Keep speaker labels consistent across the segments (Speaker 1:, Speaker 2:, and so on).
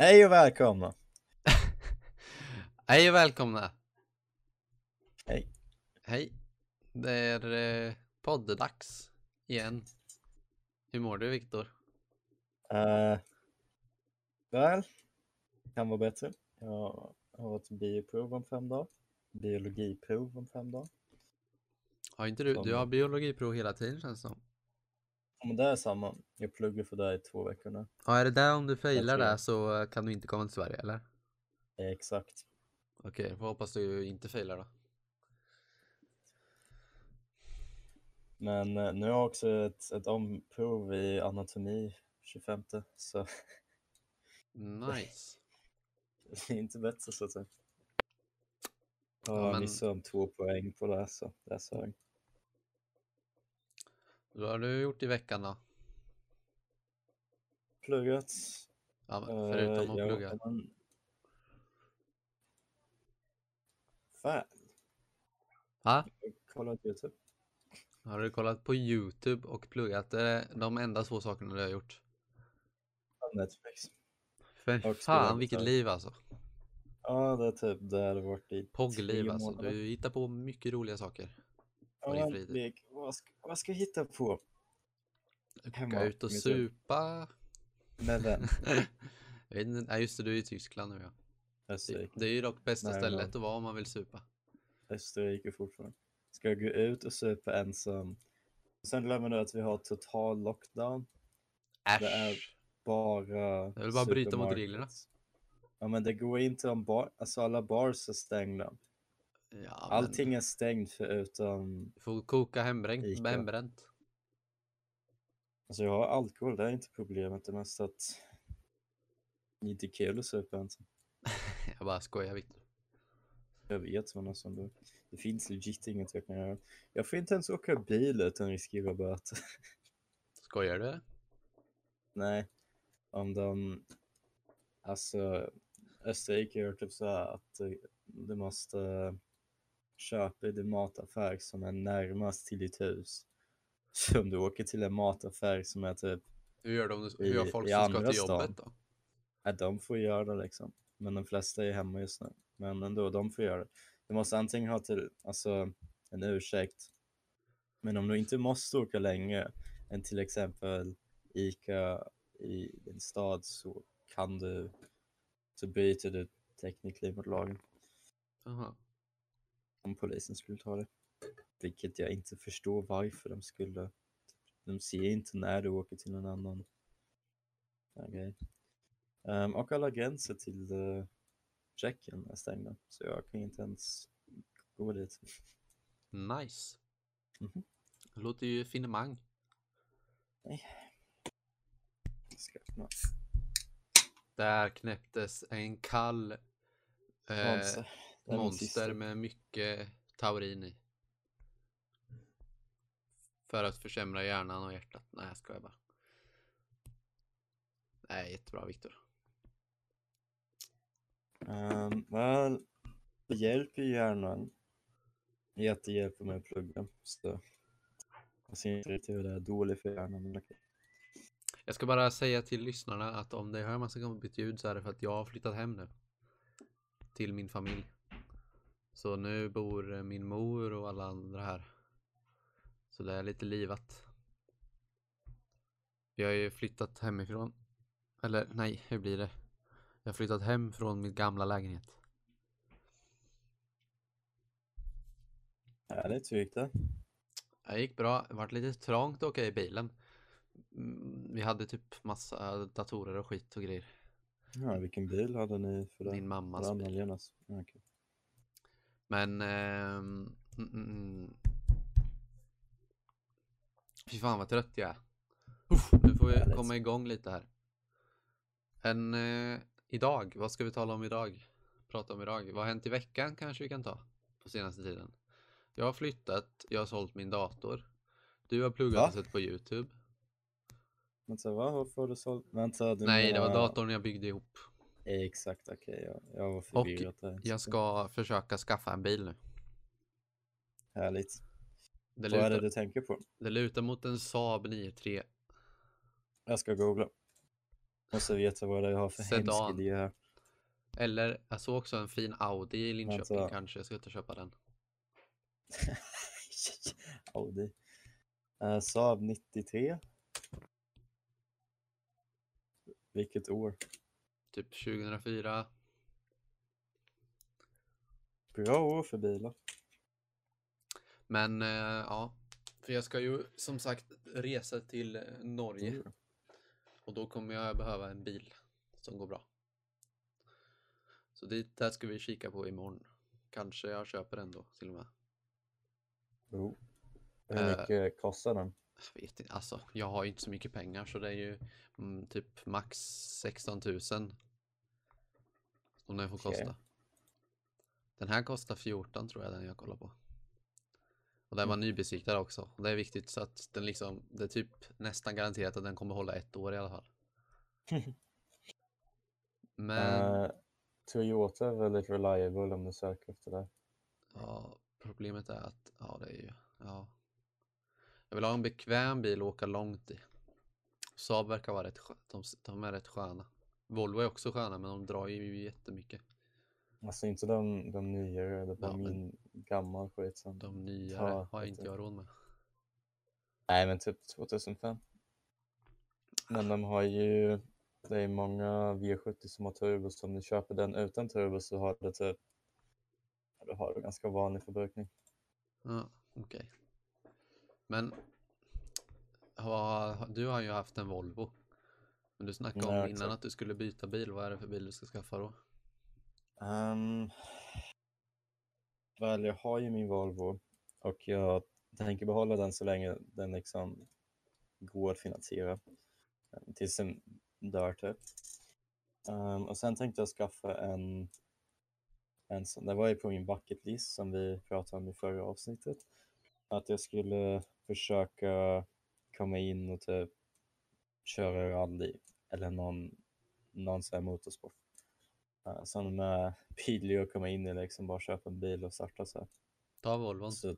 Speaker 1: Hej och välkomna!
Speaker 2: Hej och välkomna!
Speaker 1: Hej.
Speaker 2: Hej! Det är eh, poddedags igen. Hur mår du Viktor?
Speaker 1: Uh, väl, kan vara bättre. Jag har ett bioprov om fem dagar. Biologiprov om fem dagar.
Speaker 2: Har inte du,
Speaker 1: Som-
Speaker 2: du har biologiprov hela tiden känns det som.
Speaker 1: Men det är samma. Jag pluggar för det i två veckor nu.
Speaker 2: Ja, är det där om du failar där så eh, kan du inte komma till Sverige eller?
Speaker 1: Exakt.
Speaker 2: Okej, får hoppas du inte failar då.
Speaker 1: Men eh, nu har jag också ett, ett omprov i anatomi 25 så
Speaker 2: Nice.
Speaker 1: det är inte bättre så att säga.
Speaker 2: Ja,
Speaker 1: Jag
Speaker 2: men-
Speaker 1: missade om två poäng på det så det är så.
Speaker 2: Vad har du gjort i veckan då?
Speaker 1: Pluggat.
Speaker 2: Ja, men
Speaker 1: eh,
Speaker 2: förutom att
Speaker 1: jag-
Speaker 2: plugga.
Speaker 1: Fan,
Speaker 2: Va?
Speaker 1: kolla på Youtube.
Speaker 2: Har du kollat på Youtube och pluggat? Det är de enda två sakerna du har gjort.
Speaker 1: Netflix.
Speaker 2: För fan vilket liv alltså.
Speaker 1: Ja, det är typ det varit i
Speaker 2: Poggliv alltså.
Speaker 1: månader.
Speaker 2: Du hittar på mycket roliga saker. På din fritid.
Speaker 1: Vad, ska, vad ska jag hitta på? Hemma,
Speaker 2: ut och supa.
Speaker 1: Med vem?
Speaker 2: Nej just det, du är i Tyskland nu ja. Det,
Speaker 1: Österrike.
Speaker 2: det är ju dock bästa
Speaker 1: Nej,
Speaker 2: stället
Speaker 1: men-
Speaker 2: att vara om man vill supa.
Speaker 1: Österrike fortfarande. Ska jag gå ut och supa ensam? Sen glömmer du att vi har total lockdown. Det är
Speaker 2: Äsch!
Speaker 1: bara
Speaker 2: Jag vill bara bryta mot reglerna.
Speaker 1: Ja, men det går inte om bar. Alltså alla bars är stängda.
Speaker 2: Ja,
Speaker 1: Allting är stängt förutom...
Speaker 2: Du får koka hembränt.
Speaker 1: Ica.
Speaker 2: hembränt.
Speaker 1: Alltså jag har alkohol, det är inte problemet. Det är mest att det är inte kul att supa ensam.
Speaker 2: Jag bara skojar Viktor.
Speaker 1: Jag vet sådana som du. Det finns legit inget jag kan göra. Jag får inte ens åka bil utan riskera böter.
Speaker 2: Skojar du?
Speaker 1: Nej, om de... Alltså, Österrike gör typ så här att du måste köpa i din mataffär som är närmast till ditt hus. Så om du åker till en mataffär som är typ,
Speaker 2: Hur gör, de, hur
Speaker 1: I-
Speaker 2: gör folk
Speaker 1: i
Speaker 2: som ska till jobbet då?
Speaker 1: ja, de får göra det liksom. Men de flesta är hemma just nu. Men ändå, de får göra det. Du måste antingen ha till, alltså en ursäkt. Men om du inte måste åka längre än till exempel Ica i din stad så kan du, så bryter du technically mot lagen.
Speaker 2: Jaha.
Speaker 1: Om polisen skulle ta det. Vilket jag inte förstår varför de skulle. De ser inte när du åker till någon annan grej. Ehm, och alla gränser till uh, Tjeckien är stängda. Så jag kan inte ens gå dit.
Speaker 2: Nice.
Speaker 1: Mhm.
Speaker 2: Det låter ju finemang.
Speaker 1: Ska öppna.
Speaker 2: Där knäpptes en kall eh,
Speaker 1: Monster.
Speaker 2: Med mycket taurin i. För att försämra hjärnan och hjärtat. Nej, jag skojar bara. Nej, jättebra Viktor.
Speaker 1: Um, väl, det hjälper ju hjärnan i att det hjälper mig att plugga. Så jag ser inte riktigt hur det är dåligt för hjärnan.
Speaker 2: Jag ska bara säga till lyssnarna att om det hör massa jobbigt ljud så är det för att jag har flyttat hem nu. Till min familj. Så nu bor eh, min mor och alla andra här. Så det är lite livat. Jag har ju flyttat hemifrån. Eller nej, hur blir det? Jag har flyttat hem från min gamla lägenhet.
Speaker 1: Härligt, hur gick det?
Speaker 2: Det gick bra. Det vart lite trångt att åka i bilen. Mm, Vi hade typ massa datorer och skit och grejer.
Speaker 1: Ja, vilken bil hade ni för det?
Speaker 2: Min mammas bil.
Speaker 1: Anna-Lenas?
Speaker 2: Men... ehm, mm, mm. Fy fan vad trött jag är. Uff, nu får vi komma igång lite här. En, eh, idag, vad ska vi tala om idag? Prata om idag. Vad har hänt i veckan kanske vi kan ta på senaste tiden. Jag har flyttat, jag har sålt min dator. Du har pluggat
Speaker 1: Va?
Speaker 2: och sett på Youtube.
Speaker 1: Vänta, vad? Varför har du sålt? Vänta, du
Speaker 2: Nej, det var
Speaker 1: menar-
Speaker 2: datorn jag byggde ihop.
Speaker 1: Exakt, okej. jag, jag var förvirrad där.
Speaker 2: Jag ska försöka skaffa en bil nu.
Speaker 1: Härligt.
Speaker 2: Det
Speaker 1: Vad är det
Speaker 2: lutar,
Speaker 1: du tänker på?
Speaker 2: det lutar mot en Saab 9-3.
Speaker 1: Jag ska googla. Måste veta vad det har för hemsk
Speaker 2: Sedan.
Speaker 1: idé här.
Speaker 2: Eller jag såg också en fin Audi i Linköping
Speaker 1: Vänta.
Speaker 2: kanske. Jag ska ut och köpa den.
Speaker 1: Audi. Uh, Saab 93. Vilket år?
Speaker 2: Typ 2004.
Speaker 1: Bra år för bilar.
Speaker 2: Men eh, ja, för jag ska ju som sagt resa till eh, Norge
Speaker 1: Mm.
Speaker 2: och då kommer jag behöva en bil som går bra. Så dit, där ska vi kika på imorgon. Kanske jag köper den då till och med.
Speaker 1: Jo. Hur
Speaker 2: Eh.
Speaker 1: mycket kostar den?
Speaker 2: Jag vet inte, alltså jag har ju inte så mycket pengar så det är ju mm, typ max 16 000 som den får
Speaker 1: Okej.
Speaker 2: kosta. Den här kostar 14 tror jag den jag kollar på. Och den var
Speaker 1: Mm.
Speaker 2: nybesiktad också. Det är viktigt så att den liksom, det är typ nästan garanterat att den kommer hålla ett år i alla fall. Men
Speaker 1: Eh, Toyota är väldigt reliable om du söker efter det.
Speaker 2: ja, problemet är att, ja det är ju, ja. Jag vill ha en bekväm bil att åka långt i. Saab verkar vara rätt de, de är rätt sköna. Volvo är också sköna men de drar ju jättemycket.
Speaker 1: Alltså inte de, de nyare, det var
Speaker 2: Ja,
Speaker 1: min gammal skit som...
Speaker 2: De nyare
Speaker 1: Ja,
Speaker 2: har
Speaker 1: vet
Speaker 2: inte
Speaker 1: du.
Speaker 2: jag råd med.
Speaker 1: Nej men typ 2005. Men de har ju, det är många V70 som har turbo så om du köper den utan turbo så har det typ, du har ganska vanlig förbrukning.
Speaker 2: Ja, okej. Men du har ju haft en Volvo. Men du snackade om innan att du skulle byta bil. Vad är det för bil du ska skaffa då?
Speaker 1: Um, väl, jag har ju min Volvo och jag tänker behålla den så länge den liksom går att finansiera eh, tills den dör typ. Ehm, och sen tänkte jag skaffa en, en sån, det var ju på min bucket list som vi pratade om i förra avsnittet, att jag skulle försöka komma in och typ köra rally eller någon, någon sån här motorsport. Uh, som med billig att komma in i liksom bara köpa en bil och starta så här.
Speaker 2: Ta Volvon.
Speaker 1: Så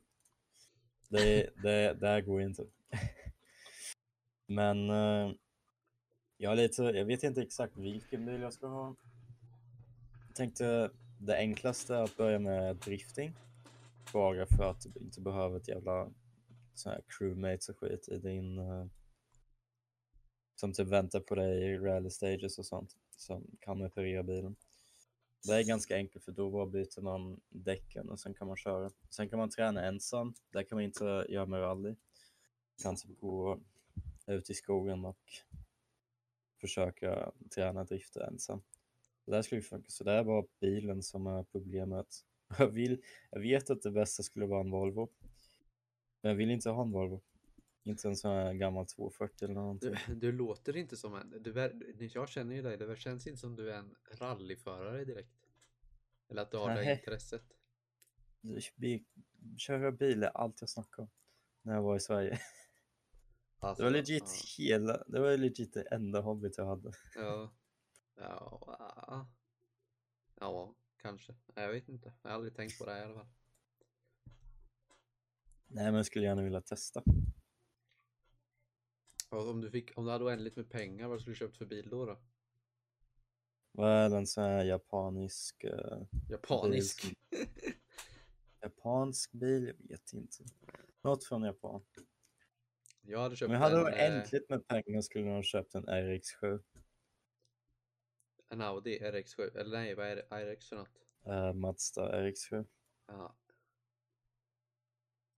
Speaker 1: det, det, det här går inte. Men eh, jag, lite, jag vet inte exakt vilken bil jag ska ha. Jag tänkte det enklaste är att börja med drifting svaga för att du inte behöver ett jävla så här crewmates och skit i din uh, som typ väntar på dig i rally stages och sånt som kan reparera bilen. Det är ganska enkelt för då bara byter man däcken och sen kan man köra. Sen kan man träna ensam. Det kan man inte göra med rally. Kan typ gå ut i skogen och försöka träna drifta ensam. Det där skulle funka. Så det är bara bilen som är problemet. Jag, vill, jag vet att det bästa skulle vara en Volvo. Men jag vill inte ha en Volvo. Inte en sån här gammal 240 eller någonting.
Speaker 2: Du, du låter inte som en... Du, jag känner ju dig. Det känns inte som du är en rallyförare direkt. Eller att du har det
Speaker 1: Nej.
Speaker 2: intresset.
Speaker 1: Vi, köra bil är allt jag snackar om. När jag var i Sverige.
Speaker 2: Alltså,
Speaker 1: Det var legit hela, det var legit det enda hobbyt jag hade.
Speaker 2: Ja. Ja. Ja, ja kanske. Jag vet inte. Jag har aldrig tänkt på det här i alla fall.
Speaker 1: Nej men jag skulle gärna vilja testa.
Speaker 2: Och om du fick, om du hade oändligt med pengar, vad skulle du köpt för bil då? då?
Speaker 1: Vad är en sån här japanisk, eh,
Speaker 2: Japanisk.
Speaker 1: som- japansk bil? Jag vet inte. Något från Japan.
Speaker 2: Jag hade köpt
Speaker 1: Om jag hade
Speaker 2: en, eh,
Speaker 1: oändligt med pengar skulle jag ha köpt en RX7.
Speaker 2: En Audi RX7. Eller nej, vad är det? RX för något?
Speaker 1: Uh, Mazda RX7.
Speaker 2: Ja.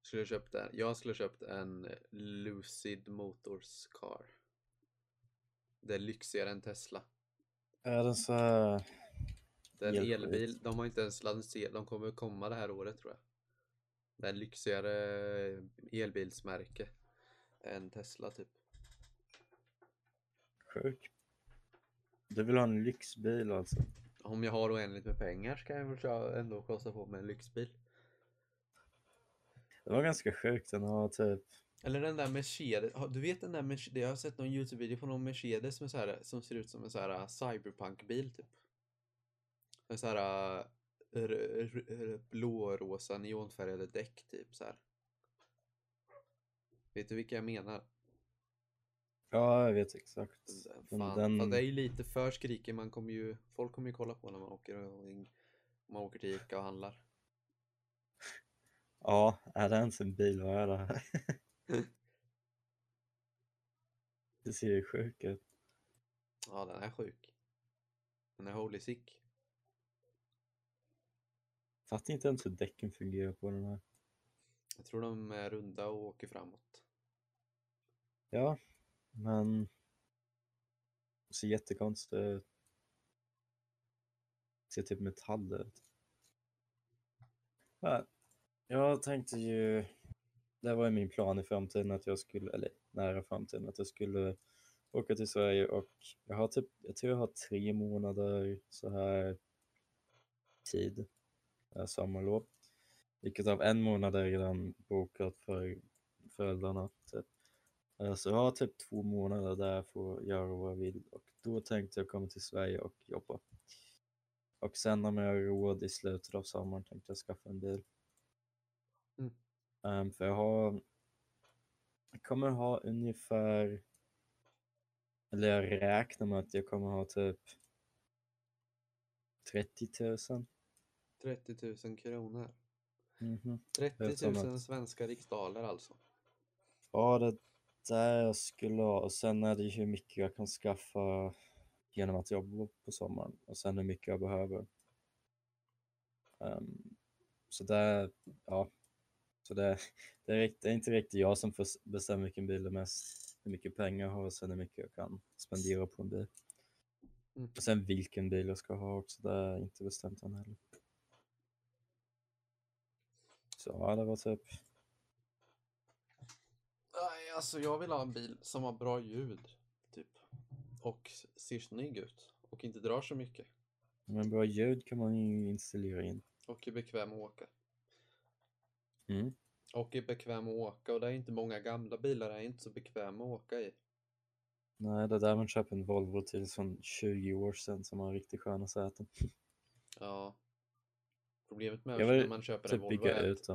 Speaker 2: Skulle köpt en, jag skulle köpt en Lucid Motors Car. Det är lyxigare än Tesla.
Speaker 1: Är den så här...
Speaker 2: Det är en elbil. De har inte ens lanserat. De kommer komma det här året tror jag. Det är lyxigare elbilsmärke än Tesla typ.
Speaker 1: sjuk? Du vill ha en lyxbil alltså?
Speaker 2: Om jag har oändligt med pengar ska jag väl ändå kosta på mig en lyxbil.
Speaker 1: Det var ganska sjukt. Den har typ...
Speaker 2: Eller den där Mercedes, du vet den där Mercedes, jag har sett någon Youtube-video på någon Mercedes som, är så här, som ser ut som en så här uh, cyberpunk-bil typ. En så här r- blårosa neonfärgade däck typ så här. Vet du vilka jag menar?
Speaker 1: Ja, jag vet exakt. Men
Speaker 2: Fan,
Speaker 1: den-
Speaker 2: fast det är ju lite för skrikig. Man kommer ju, folk kommer ju kolla på när man åker, och, man åker till Ica och handlar.
Speaker 1: Ja, är det ens en bil? Vad är det här? Det ser ju sjukt ut.
Speaker 2: Ja, den är sjuk. Den är holy sick.
Speaker 1: Fattar inte ens hur däcken fungerar på den här.
Speaker 2: Jag tror de är runda och åker framåt.
Speaker 1: Ja, men det ser jättekonstigt ut. Det Ser typ metall ut. Ja, jag tänkte ju, det var ju min plan i framtiden att jag skulle, eller nära framtiden, att jag skulle åka till Sverige och jag har typ, jag tror jag har tre månader så här tid, sommarlov. Vilket av en månad är redan bokat för föräldrarna. Eh, Så jag har typ två månader där för att göra vad jag vill och då tänkte jag komma till Sverige och jobba. Och sen om jag har råd i slutet av sommaren tänkte jag skaffa en bil.
Speaker 2: Mm.
Speaker 1: Ehm, för jag har, jag kommer ha ungefär, eller jag räknar med att jag kommer ha typ 30 000.
Speaker 2: 30 000 kronor.
Speaker 1: Mhm.
Speaker 2: 30
Speaker 1: som
Speaker 2: 000
Speaker 1: att-
Speaker 2: svenska riksdaler alltså.
Speaker 1: Ja, det där jag skulle ha. Och sen är det hur mycket jag kan skaffa genom att jobba på sommaren. Och sen hur mycket jag behöver. Ehm, så det, ja. Så det, det, är, det är inte riktigt jag som bestämma vilken bil det är mest. Hur mycket pengar jag har och sen hur mycket jag kan spendera på en bil.
Speaker 2: Mm.
Speaker 1: Och sen vilken bil jag ska ha också. Det är inte bestämt än heller. Så ja, det var typ
Speaker 2: alltså jag vill ha en bil som har bra ljud. Typ. Och ser snygg ut. Och inte drar så mycket.
Speaker 1: Men bra ljud kan man ju installera in.
Speaker 2: Och är bekväm att åka.
Speaker 1: Mm.
Speaker 2: Och är bekväm att åka. Och det är inte många gamla bilar är inte så bekväma att åka i.
Speaker 1: Nej, det är där man köper en Volvo till från 20 år sedan som har riktigt sköna säten.
Speaker 2: Ja. Problemet med när man köper en
Speaker 1: typ
Speaker 2: Volvo
Speaker 1: bygga
Speaker 2: är att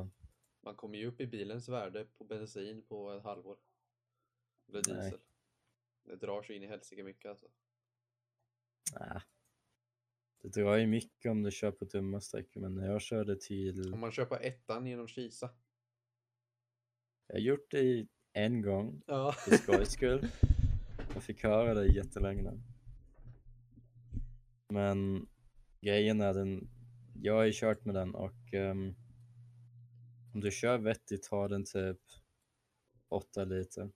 Speaker 2: man kommer ju upp i bilens värde på bensin på ett halvår. Eller
Speaker 1: Nej.
Speaker 2: diesel. Det drar sig in i helsike mycket alltså.
Speaker 1: Nej. Det drar ju mycket om du kör på dumma sträckor, men när jag körde till...
Speaker 2: Om man köper ettan genom Kisa.
Speaker 1: Jag har gjort det en gång
Speaker 2: Ja.
Speaker 1: för skojs skull. Jag fick höra det jättelänge. Men grejen är den, jag har ju kört med den och ehm, om du kör vettigt tar den typ 8 liter.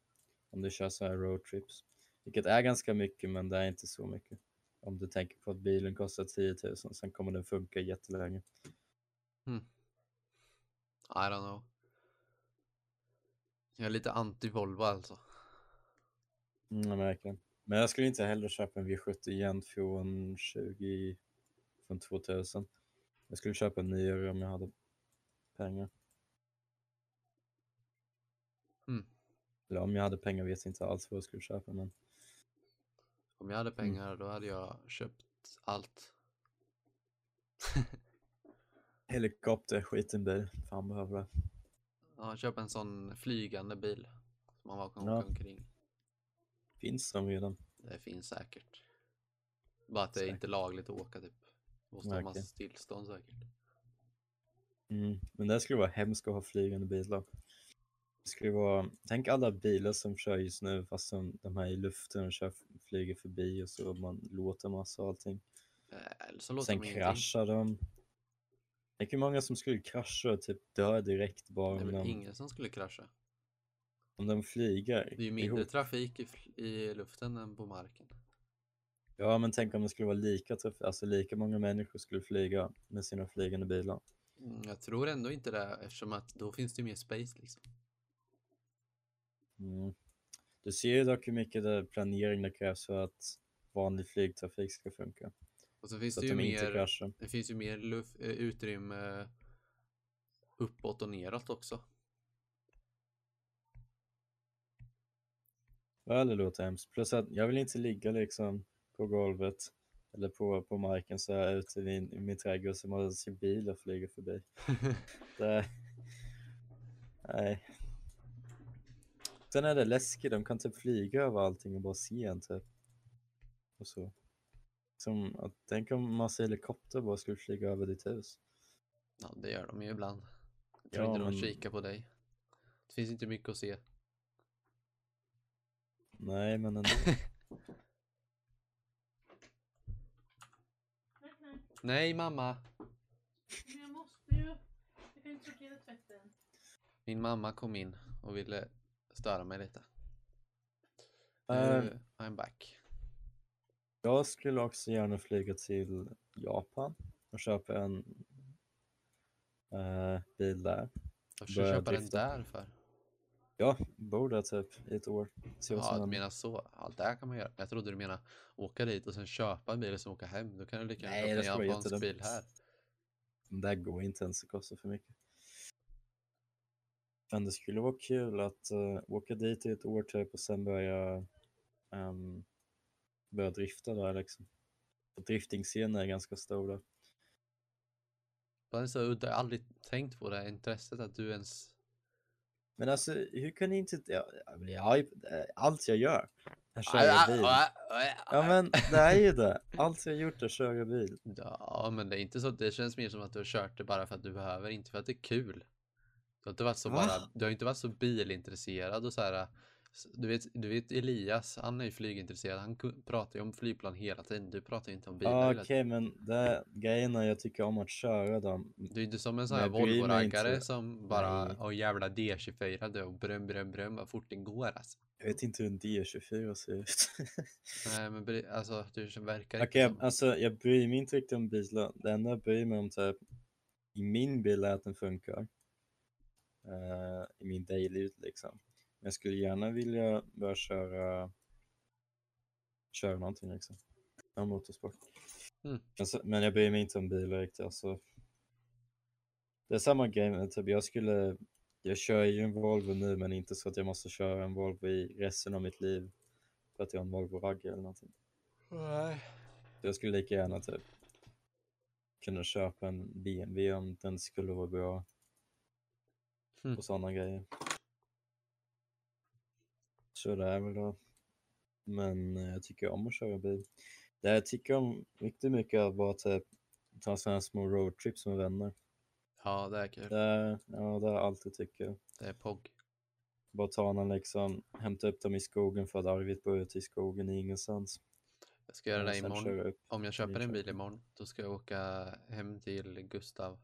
Speaker 1: Om du kör så här roadtrips. Vilket är ganska mycket men det är inte så mycket. Om du tänker på att bilen kostar 10 000 sen kommer den funka jättelänge.
Speaker 2: I don't know. Jag är lite anti-Volvo alltså.
Speaker 1: Mm, jag märker. Men jag skulle inte heller köpa en V70 igen från 20, från 2000. Jag skulle köpa en nyare om jag hade pengar.
Speaker 2: Mm.
Speaker 1: Eller om jag hade pengar vet jag inte alls vad jag skulle köpa men
Speaker 2: Om jag hade pengar då hade jag köpt allt.
Speaker 1: helikopter, skiten bil. Fan behöver det.
Speaker 2: Ja, köp en sån flygande bil. Som man bara kan
Speaker 1: Ja.
Speaker 2: åka omkring.
Speaker 1: Finns de redan?
Speaker 2: Det finns säkert. Bara att det är inte lagligt att åka typ. Måste ha massa tillstånd säkert.
Speaker 1: Mm. Men det skulle vara hemskt att ha flygande bilar. Skulle vara, tänk alla bilar som kör just nu fast som de här i luften och kör, flyger förbi och så man låter massa och allting.
Speaker 2: Låter
Speaker 1: Sen
Speaker 2: ingenting.
Speaker 1: kraschar de. Tänk hur många som skulle krascha och typ dö direkt bara
Speaker 2: Det är
Speaker 1: om
Speaker 2: väl
Speaker 1: de,
Speaker 2: ingen som skulle krascha.
Speaker 1: om de flyger
Speaker 2: Det är ju mindre
Speaker 1: ihop.
Speaker 2: trafik i, i luften än på marken.
Speaker 1: Ja, men tänk om det skulle vara lika trafik, alltså lika många människor skulle flyga med sina flygande bilar.
Speaker 2: Mm, jag tror ändå inte det eftersom att då finns det mer space liksom.
Speaker 1: Mm. Du ser ju dock hur mycket planering det krävs för att vanlig flygtrafik ska funka.
Speaker 2: Och så finns
Speaker 1: Så
Speaker 2: det ju
Speaker 1: de
Speaker 2: mer, det finns ju mer luft, eh, utrymme uppåt och neråt också.
Speaker 1: Ja, det låter hemskt. Plus att jag vill inte ligga liksom på golvet eller på, på marken så här ute i min, i min trädgård så man ser bilar flyga förbi. Det, nej, Sen är det läskigt, de kan typ flyga över allting och bara se en typ. Och så. Som att, tänk om massa helikopter bara skulle flyga över ditt hus.
Speaker 2: Ja, det gör de ju ibland. Jag tror
Speaker 1: Ja,
Speaker 2: inte de
Speaker 1: men-
Speaker 2: kikar på dig. Det finns inte mycket att se.
Speaker 1: Nej, men ändå.
Speaker 3: Nej
Speaker 2: mamma!
Speaker 3: Men jag måste ju. Jag kan inte sortera tvätten.
Speaker 2: Min mamma kom in och ville störa mig lite.
Speaker 1: Eh,
Speaker 2: Nu, I'm back.
Speaker 1: Jag skulle också gärna flyga till Japan och köpa en eh, bil där.
Speaker 2: Varför ska du köpa den
Speaker 1: drifta.
Speaker 2: där för?
Speaker 1: Ja, bor där typ i ett år. Se
Speaker 2: Ja, du menar så. Ja, där kan man göra. Jag trodde du menade åka dit och sen köpa en bil och sen åka hem. Då kan du lika gärna köpa en japansk bil här.
Speaker 1: Det här går inte ens, det kostar för mycket. Men det skulle vara kul att eh, åka dit i ett år typ och sen börja, um, börja drifta där liksom. Driftingscenen är ganska stor där.
Speaker 2: Så udda. Jag har aldrig tänkt på det här intresset att du ens...
Speaker 1: Men alltså, hur kan ni inte... Ja, jag blir allt jag gör är köra bil. Ja men det är ju det. Allt jag gjort är köra bil.
Speaker 2: Ja, men det är inte så. Det känns mer som att du har kört det bara för att du behöver, inte för att det är kul. Du har inte varit så,
Speaker 1: Va?
Speaker 2: bara, du har inte varit så bilintresserad och så här. Du vet, du vet Elias, han är ju flygintresserad. Han pratar ju om flygplan hela tiden. Du pratar ju inte om bilar hela
Speaker 1: Okej, men det grejen är jag tycker om att köra dem.
Speaker 2: Du är inte som en sån här Volvo-raggare som bara,
Speaker 1: Nej.
Speaker 2: åh jävla D24 du och bröm, bröm, bröm vad fort det går alltså.
Speaker 1: Jag vet inte hur en D24 ser ut.
Speaker 2: Nej men alltså du verkar
Speaker 1: Okej,
Speaker 2: inte som.
Speaker 1: alltså jag bryr mig inte riktigt om bilar. Det enda jag bryr mig om typ i min bil är att den funkar. Eh, I min daily liksom. Men jag skulle gärna vilja börja köra köra någonting liksom. Ja, motorsport.
Speaker 2: Mm.
Speaker 1: Alltså, men jag bryr mig inte om bilar riktigt alltså. Det är samma grej typ jag skulle jag kör ju en Volvo nu men inte så att jag måste köra en Volvo i resten av mitt liv för att jag har en Volvo ragg eller någonting.
Speaker 2: Nej.
Speaker 1: Jag skulle lika gärna typ kunna köpa en BMW om den skulle vara bra
Speaker 2: Mm.
Speaker 1: och sådana grejer. Så det är väl då. Men eh, jag tycker om att köra bil. Det jag tycker om riktigt mycket är att bara typ ta sådana små roadtrips med vänner.
Speaker 2: Ja det är kul.
Speaker 1: Det ja, det har jag alltid tycker.
Speaker 2: Det är POG.
Speaker 1: Bara ta någon liksom, hämta upp dem i skogen för att Arvid bor ute i skogen i ingenstans.
Speaker 2: Jag ska göra det imorgon. Om jag köper en bil imorgon då ska jag åka hem till Gustav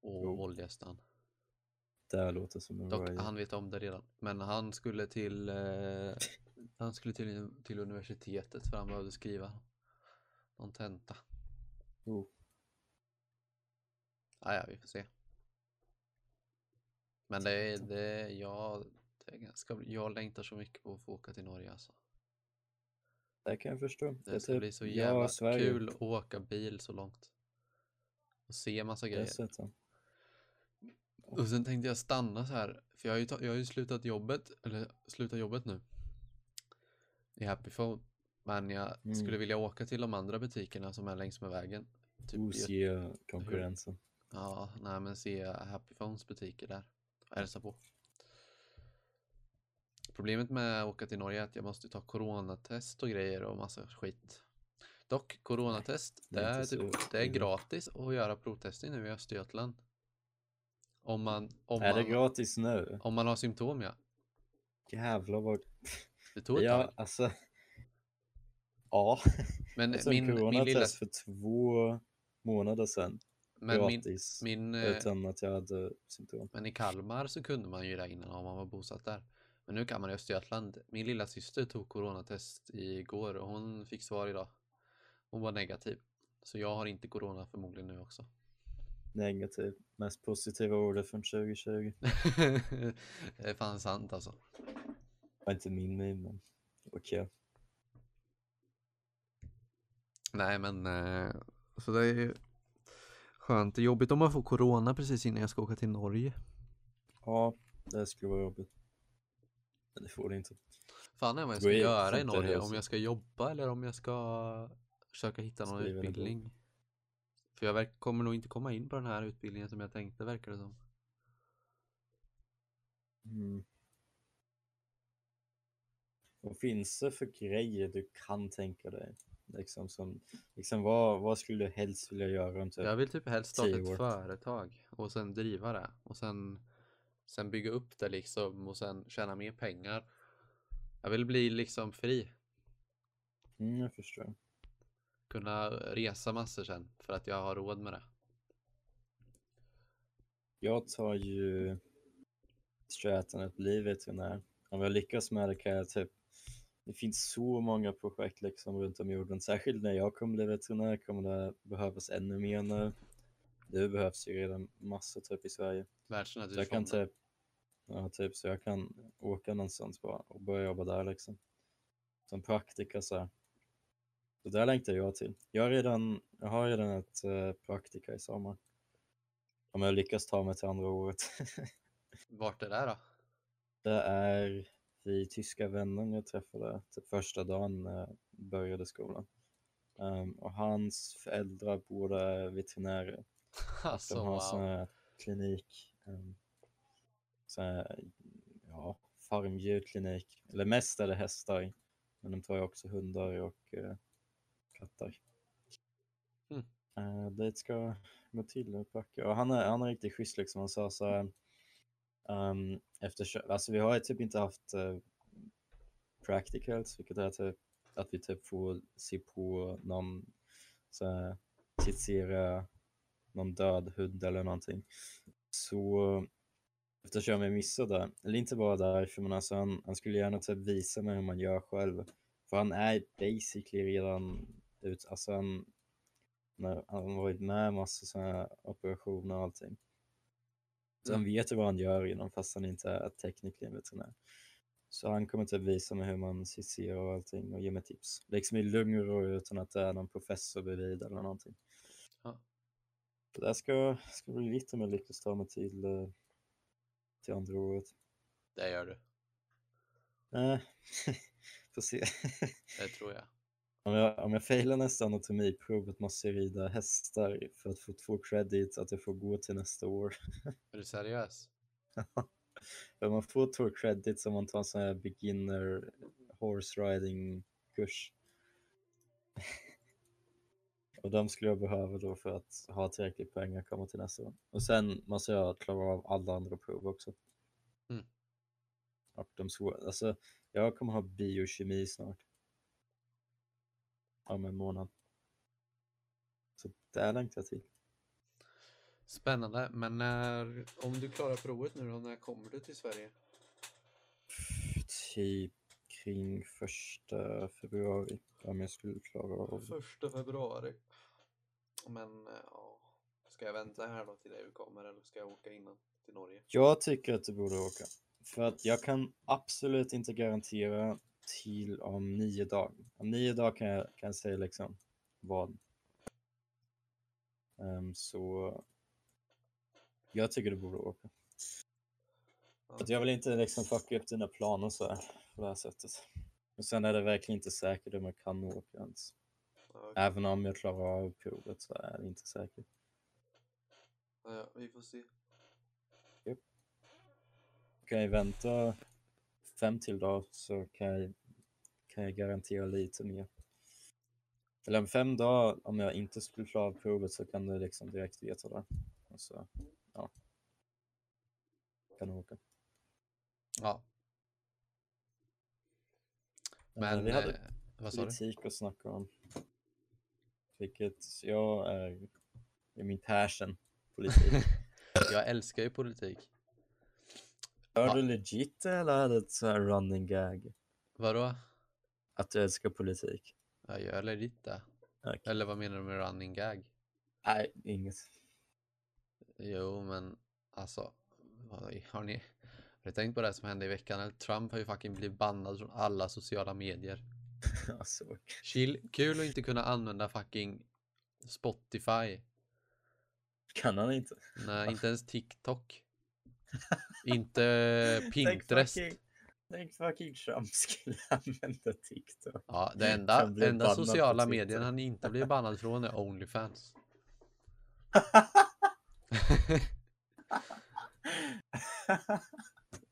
Speaker 2: och. Våldgästan.
Speaker 1: Det låter som en
Speaker 2: Dock, han vet om det redan. Men han skulle till eh, han skulle till, till universitetet för han behövde skriva någon tenta.
Speaker 1: Oh.
Speaker 2: Ah, ja, vi får se. Men det är, det jag, det är ganska, jag längtar så mycket på att få åka till Norge alltså.
Speaker 1: Det kan jag förstå.
Speaker 2: Det
Speaker 1: är
Speaker 2: ska
Speaker 1: typ-
Speaker 2: bli så
Speaker 1: ja,
Speaker 2: jävla
Speaker 1: Sverige.
Speaker 2: kul att åka bil så långt. Och se massa grejer.
Speaker 1: Dessutom.
Speaker 2: Och sen tänkte jag stanna så här, för jag har ju, jag har ju slutat jobbet, eller slutat jobbet nu. I Happy Phone. Men jag
Speaker 1: Mm.
Speaker 2: skulle vilja åka till de andra butikerna som är längs med vägen. Typ Gö-
Speaker 1: Ose konkurrensen.
Speaker 2: Ja, nej men se Happy Phones butiker där. Och hälsa på. Problemet med att åka till Norge är att jag måste ta coronatest och grejer och massa skit. Dock, coronatest,
Speaker 1: det
Speaker 2: det
Speaker 1: är
Speaker 2: typ, det är
Speaker 1: illa.
Speaker 2: gratis att göra provtester nu i Östergötland. Om man, om
Speaker 1: Är det
Speaker 2: man,
Speaker 1: gratis nu?
Speaker 2: om man har symptom ja.
Speaker 1: Jävlar vad...
Speaker 2: Det tog ett
Speaker 1: Ja,
Speaker 2: tag.
Speaker 1: alltså... Ja,
Speaker 2: Men
Speaker 1: alltså
Speaker 2: min, min lilla,
Speaker 1: för två månader sedan.
Speaker 2: men min,
Speaker 1: gratis.
Speaker 2: min, eh,
Speaker 1: utan att jag hade symptom.
Speaker 2: men i Kalmar så kunde man ju det innan om man var bosatt där. Men nu kan man i Östergötland. Min lilla syster tog coronatest igår och hon fick svar idag. Hon var negativ. Så jag har inte corona förmodligen nu också.
Speaker 1: Negativ. Mest positiva ordet från 2020.
Speaker 2: det är fan sant alltså.
Speaker 1: Det var inte min meme, men okej.
Speaker 2: Nej men eh, så det är ju skönt. Det är jobbigt om man får corona precis innan jag ska åka till Norge.
Speaker 1: Ja, det skulle vara jobbigt. Men det får det inte.
Speaker 2: Fan är vad jag ska göra i Norge. Om jag ska jobba eller om jag ska försöka hitta någon utbildning. För jag kommer nog inte komma in på den här utbildningen som jag tänkte verkar det som.
Speaker 1: Mm. Vad finns det för grejer du kan tänka dig? Liksom, som, liksom vad, vad skulle du helst vilja göra om typ
Speaker 2: Jag vill typ helst starta ett företag och sen driva det och sen, sen bygga upp det liksom och sen tjäna mer pengar. Jag vill bli liksom fri.
Speaker 1: Mm, jag förstår.
Speaker 2: Kunna resa massor sen för att jag har råd med det.
Speaker 1: Jag tar ju strätan att bli veterinär. Om jag lyckas med det kan jag typ det finns så många projekt liksom runt om jorden. Särskilt när jag kommer bli veterinär kommer det behövas ännu mer nu. Det behövs ju redan massor typ i Sverige. Så jag kan
Speaker 2: Världsnaturfonden.
Speaker 1: typ, ja, typ så jag kan åka någonstans bara och börja jobba där liksom. Som praktika så här. Så där längtar jag till. Jag har redan, jag har redan ett uh, praktika i sommar. Om jag lyckas ta mig till andra året.
Speaker 2: Vart är det då?
Speaker 1: Det är vid tyska vännen jag träffade typ första dagen när jag började skolan. Ehm, och hans föräldrar båda veterinärer.
Speaker 2: Alltså
Speaker 1: De har sån
Speaker 2: wow.
Speaker 1: här klinik. Um, sån här, ja, farmdjurklinik. Eller mest är det hästar. Men de tar ju också hundar och eh, katter.
Speaker 2: Mm.
Speaker 1: Uh, det ska gå till att packa. Och han är, han är riktigt schysst liksom. Han sa så här. Um, efter, alltså vi har ju typ inte haft uh, practicals, vilket är typ att vi typ får se på någon så här, skissera någon död hund eller någonting. Så eftersom jag missade, eller inte bara därför, men alltså han, han skulle gärna typ visa mig hur man gör själv. För han är basically redan ut, alltså han, när, han har varit med massa sådana här operationer och allting. Så han
Speaker 2: Mm.
Speaker 1: vet ju vad han gör inom fast han inte är tekniker veterinär. Så han kommer typ visa mig hur man skisserar och allting och ge mig tips. Liksom i lugn och ro utan att det är någon professor bredvid eller någonting.
Speaker 2: Ja.
Speaker 1: Det ska, ska bli lite om jag lyckas ta mig till, eh, till andra året.
Speaker 2: Det gör du.
Speaker 1: Eh, får se.
Speaker 2: Det tror jag.
Speaker 1: Om, jag, om jag failar nästa anatomiprovet måste jag rida hästar för att få två credit att jag får gå till nästa år.
Speaker 2: Är du seriös?
Speaker 1: För man får två credits om man tar en sån här beginner horse riding kurs. Och de skulle jag behöva då för att ha tillräckligt poäng att komma till nästa år. Och sen måste jag klara av alla andra prov också.
Speaker 2: Mm.
Speaker 1: Och de svåra, alltså jag kommer ha biokemi snart. Om en månad. Så där längtar jag till.
Speaker 2: Spännande, men när, om du klarar provet nu då, när kommer du till Sverige?
Speaker 1: Typ kring första februari. Om jag skulle klara av.
Speaker 2: Första februari. Men ja, ska jag vänta här då till du kommer eller ska jag åka innan till Norge?
Speaker 1: Jag tycker att du borde åka. För att jag kan absolut inte garantera till om nio dagar. Om nio dagar kan jag, kan jag säga liksom vad. Ehm, så jag tycker du borde åka. Att jag vill inte liksom fucka upp dina planer så här på det här sättet. Och sen är det verkligen inte säkert om jag kan åka ens.
Speaker 2: Okej.
Speaker 1: Även om jag klarar av provet så är det inte säkert.
Speaker 2: Ja, vi får se.
Speaker 1: Kan jag vänta fem till dagar så kan jag, kan jag garantera lite mer. Eller om fem dagar, om jag inte skulle klara av provet så kan du liksom direkt veta det. Och så, ja. Kan du åka.
Speaker 2: Ja, men
Speaker 1: vi hade
Speaker 2: eh, vad sa du?
Speaker 1: politik att snacka om. Vilket jag är, är min passion, politik.
Speaker 2: Jag älskar ju politik. Ja.
Speaker 1: du legit eller är det ett så här running gag?
Speaker 2: Vadå?
Speaker 1: Att du älskar politik?
Speaker 2: Jag gör legit det.
Speaker 1: Okej.
Speaker 2: Eller vad menar du med running gag?
Speaker 1: Nej, inget.
Speaker 2: Jo, men alltså, har ni, har ni tänkt på det som hände i veckan? Trump har ju fucking blivit bannad från alla sociala medier.
Speaker 1: alltså,
Speaker 2: Chill, kul att inte kunna använda fucking Spotify.
Speaker 1: kan han inte?
Speaker 2: Nej, inte ens TikTok. Inte Pinterest.
Speaker 1: Tänk fucking, Trump skulle använda TikTok.
Speaker 2: Ja, det enda, enda sociala medien han inte blir bannad från är Onlyfans.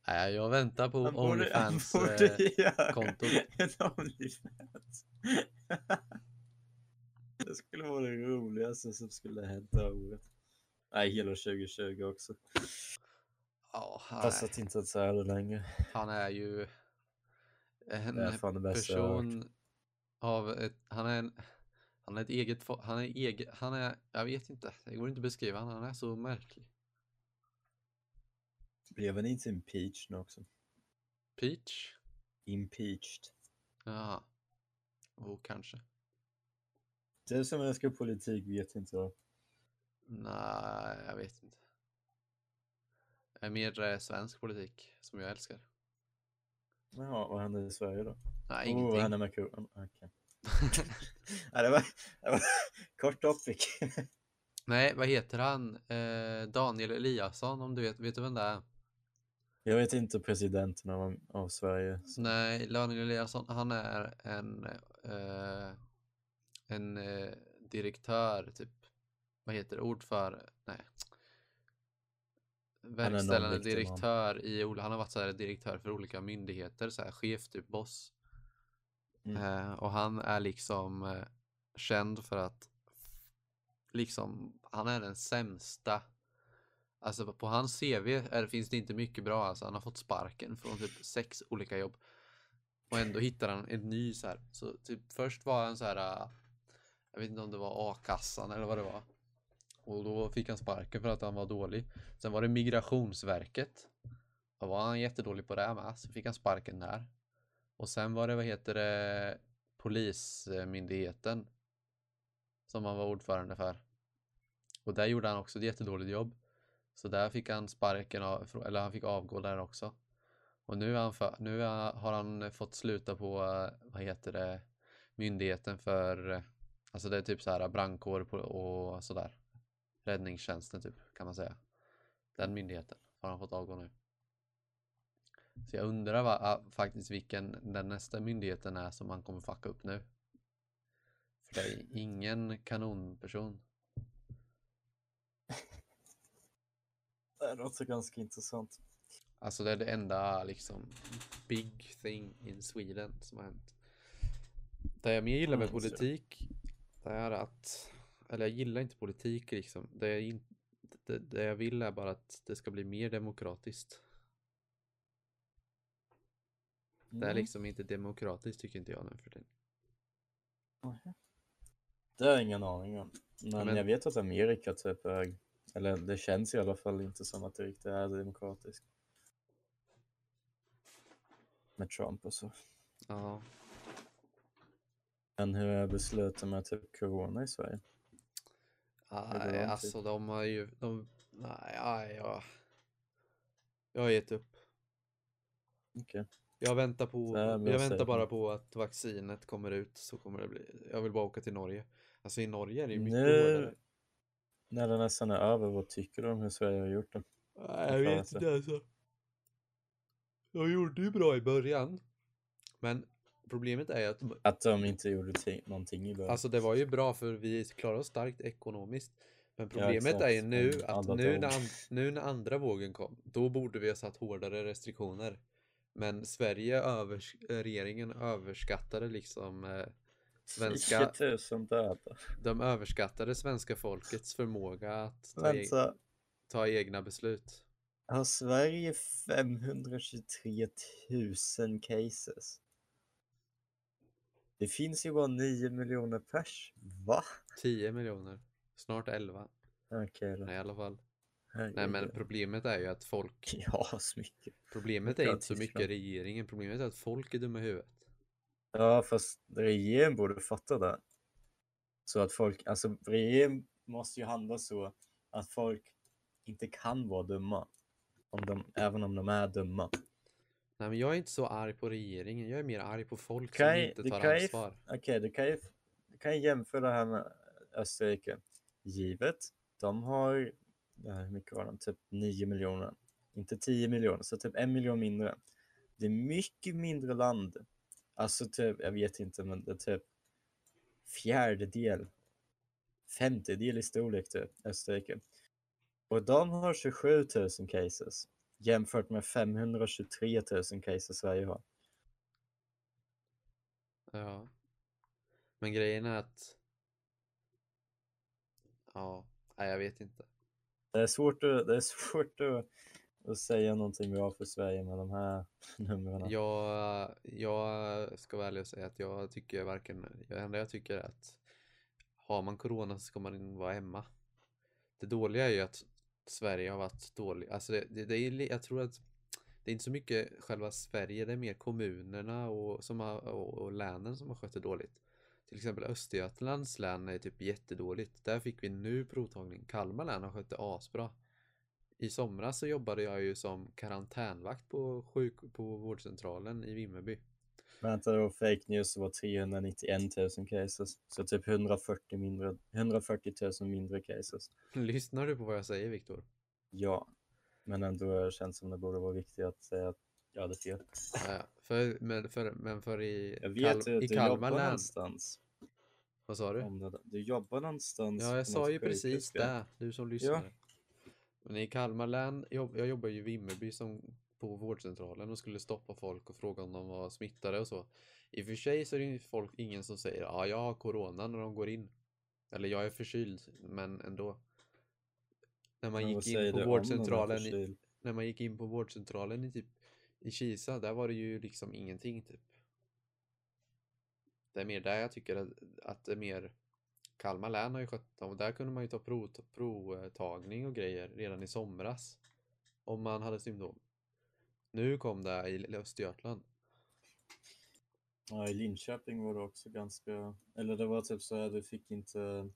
Speaker 2: Nej, jag väntar på
Speaker 1: Han borde- han
Speaker 2: Onlyfans
Speaker 1: borde
Speaker 2: eh,
Speaker 1: en Onlyfans. Det skulle vara det roligaste som skulle hända året. Nej, hela 2020 också.
Speaker 2: Ja,
Speaker 1: Fast att inte ens är det längre.
Speaker 2: han är ju en person av ett, han är en, han är ett eget, han är eget, han är, jag vet inte, det går inte att beskriva, han är så märklig.
Speaker 1: Blev han inte impeached nu också?
Speaker 2: Peach?
Speaker 1: Impeached.
Speaker 2: Ja. Oh, kanske.
Speaker 1: Du som älskar politik vet inte.
Speaker 2: Nej, jag vet inte. Är mer eh, svensk politik som jag älskar.
Speaker 1: Jaha, vad händer i Sverige då?
Speaker 2: Nej,
Speaker 1: Oh,
Speaker 2: ingenting.
Speaker 1: vad händer med kronan? Okej. Nej, det var, det var kort topic.
Speaker 2: Nej, vad heter han? Eh, Daniel Eliasson, om du vet, vet du vem det är?
Speaker 1: Jag vet inte presidenten av, av Sverige. så-
Speaker 2: Nej, Daniel Eliasson, han är en, eh, en eh, direktör, typ, vad heter det, ordförande, nej. Verkställande direktör i, han har varit så här direktör för olika myndigheter, så här chef, typ boss.
Speaker 1: Mm.
Speaker 2: Eh, och han är liksom eh, känd för att liksom, han är den sämsta. Alltså på hans CV är, finns det inte mycket bra. Alltså, han har fått sparken från typ sex olika jobb. Och ändå hittar han en ny så här. Så typ först var han så här. äh, Jag vet inte om det var a-kassan eller vad det var. Och då fick han sparken för att han var dålig. Sen var det migrationsverket. Då var han jättedålig på det med. Så fick han sparken där. Och sen var det, vad heter det, Polismyndigheten. Som han var ordförande för. Och där gjorde han också ett jättedåligt jobb. Så där fick han sparken, av, eller han fick avgå där också. Och nu, han för, nu har han fått sluta på, vad heter det, myndigheten för, alltså det är typ så här brandkår och sådär. Räddningstjänsten typ, kan man säga. Den myndigheten har han fått avgå nu. Så jag undrar va, faktiskt vilken den nästa myndigheten är som han kommer fucka upp nu. För det är ingen kanonperson.
Speaker 1: Det låter ganska intressant.
Speaker 2: Alltså det är det enda liksom big thing in Sweden som har hänt. Det jag mer gillar med politik det är att, eller jag gillar inte politik liksom. Det jag, in, det, det jag vill är bara att det ska bli mer demokratiskt. Det är
Speaker 1: Mm.
Speaker 2: liksom inte demokratiskt tycker inte jag nu för tiden.
Speaker 1: Det har jag ingen aning om. Men,
Speaker 2: Men-
Speaker 1: jag vet att Amerika typ är, eller det känns i alla fall inte som att det riktigt är demokratiskt. Med Trump och så.
Speaker 2: Ja.
Speaker 1: Men hur är besluten med typ corona i Sverige?
Speaker 2: Nej, alltså de har ju, de, nej, nej, jag, jag har gett upp.
Speaker 1: Okej.
Speaker 2: Jag väntar på,
Speaker 1: här
Speaker 2: jag
Speaker 1: att
Speaker 2: väntar bara på att vaccinet kommer ut så kommer det bli, jag vill bara åka till Norge. Alltså i Norge är det ju mycket
Speaker 1: Nu
Speaker 2: hårdare.
Speaker 1: när det nästan är över, vad tycker du om hur Sverige har gjort det?
Speaker 2: Nej, jag vet inte alltså. Jag gjorde ju bra i början. Men problemet är att
Speaker 1: Att de inte gjorde ti- någonting i början.
Speaker 2: Alltså det var ju bra för vi klarar oss starkt ekonomiskt. Men problemet
Speaker 1: exakt.
Speaker 2: är ju nu att nu när, nu när andra vågen kom, då borde vi ha satt hårdare restriktioner. Men Sverige, övers, regeringen överskattade liksom eh, svenska,
Speaker 1: 10 000 döda.
Speaker 2: de överskattade svenska folkets förmåga att ta, e ta egna beslut.
Speaker 1: har Sverige 523 000 cases? Det finns ju bara 9 miljoner pers. Va?
Speaker 2: 10 miljoner, snart 11.
Speaker 1: Okej då.
Speaker 2: Nej, i alla fall. Nej
Speaker 1: Herregud.
Speaker 2: men problemet är ju att folk,
Speaker 1: Ja, så mycket.
Speaker 2: problemet är inte så mycket regeringen, problemet är att folk är dumma i huvudet.
Speaker 1: Ja, fast regeringen borde fatta det. Så att folk, alltså regeringen måste ju handla så att folk inte kan vara dumma. Om de, även om de är dumma.
Speaker 2: Nej men jag är inte så arg på regeringen, jag är mer arg på folk
Speaker 1: Kan
Speaker 2: som
Speaker 1: jag-
Speaker 2: inte tar ansvar.
Speaker 1: Okej, du kan ju du kan ju jämföra det här med Österrike. Givet, de har, hur mycket var de? Typ 9 miljoner. Inte 10 miljoner, så typ en miljon mindre. Det är mycket mindre land. Alltså typ, jag vet inte, men det är typ fjärdedel, femtedel i storlek typ, Österrike. Och de har 27 000 cases. Jämfört med 523 000 case Sverige har.
Speaker 2: Ja. Men grejen är att... Ja, nej jag vet inte.
Speaker 1: Det är svårt att, det är svårt att, att säga någonting bra för Sverige med de här numren.
Speaker 2: Jag, jag ska vara ärlig och säga att jag tycker varken, det enda jag tycker är att har man corona så ska man vara hemma. Det dåliga är ju att Sverige har varit dåligt. Alltså det, det, det är, jag tror att det är inte så mycket själva Sverige, det är mer kommunerna och, som har, och, och länen som har skött det dåligt. Till exempel Östergötlands län är typ jättedåligt. Där fick vi nu provtagning. Kalmar län har skött det asbra. I somras så jobbade jag ju som karantänvakt på, sjuk, på vårdcentralen i Vimmerby.
Speaker 1: Vänta då, fake news var 391 000 cases. Så typ 140, mindre, 140 000 mindre cases.
Speaker 2: Lyssnar du på vad jag säger Viktor?
Speaker 1: Ja, men ändå känns som det borde vara viktigt att säga att jag hade fel.
Speaker 2: Ja, för, men, för, men för i,
Speaker 1: Jag vet
Speaker 2: Kal- i
Speaker 1: du
Speaker 2: Kalmar
Speaker 1: jobbar
Speaker 2: län.
Speaker 1: någonstans.
Speaker 2: Vad sa du?
Speaker 1: Det, du jobbar någonstans.
Speaker 2: Ja, jag sa ju precis
Speaker 1: ja.
Speaker 2: det, du som lyssnade. Men i Kalmar län, jobb, jag jobbar ju i Vimmerby som på vårdcentralen och skulle stoppa folk och fråga om de var smittade och så. I och för sig så är det folk, ingen som säger ja, jag har corona när de går in. Eller jag är förkyld, men ändå. När man
Speaker 1: Men
Speaker 2: gick in på vårdcentralen i, när man gick in på vårdcentralen i typ i Kisa, där var det ju liksom ingenting typ. Det är mer där jag tycker att, att det är mer Kalmar län har ju skött dem. Där kunde man ju ta prov, provtagning och grejer redan i somras. Om man hade symptom. Nu kom det i Östergötland.
Speaker 1: Ja, i Linköping var det också ganska, eller det var typ så här, du fick inte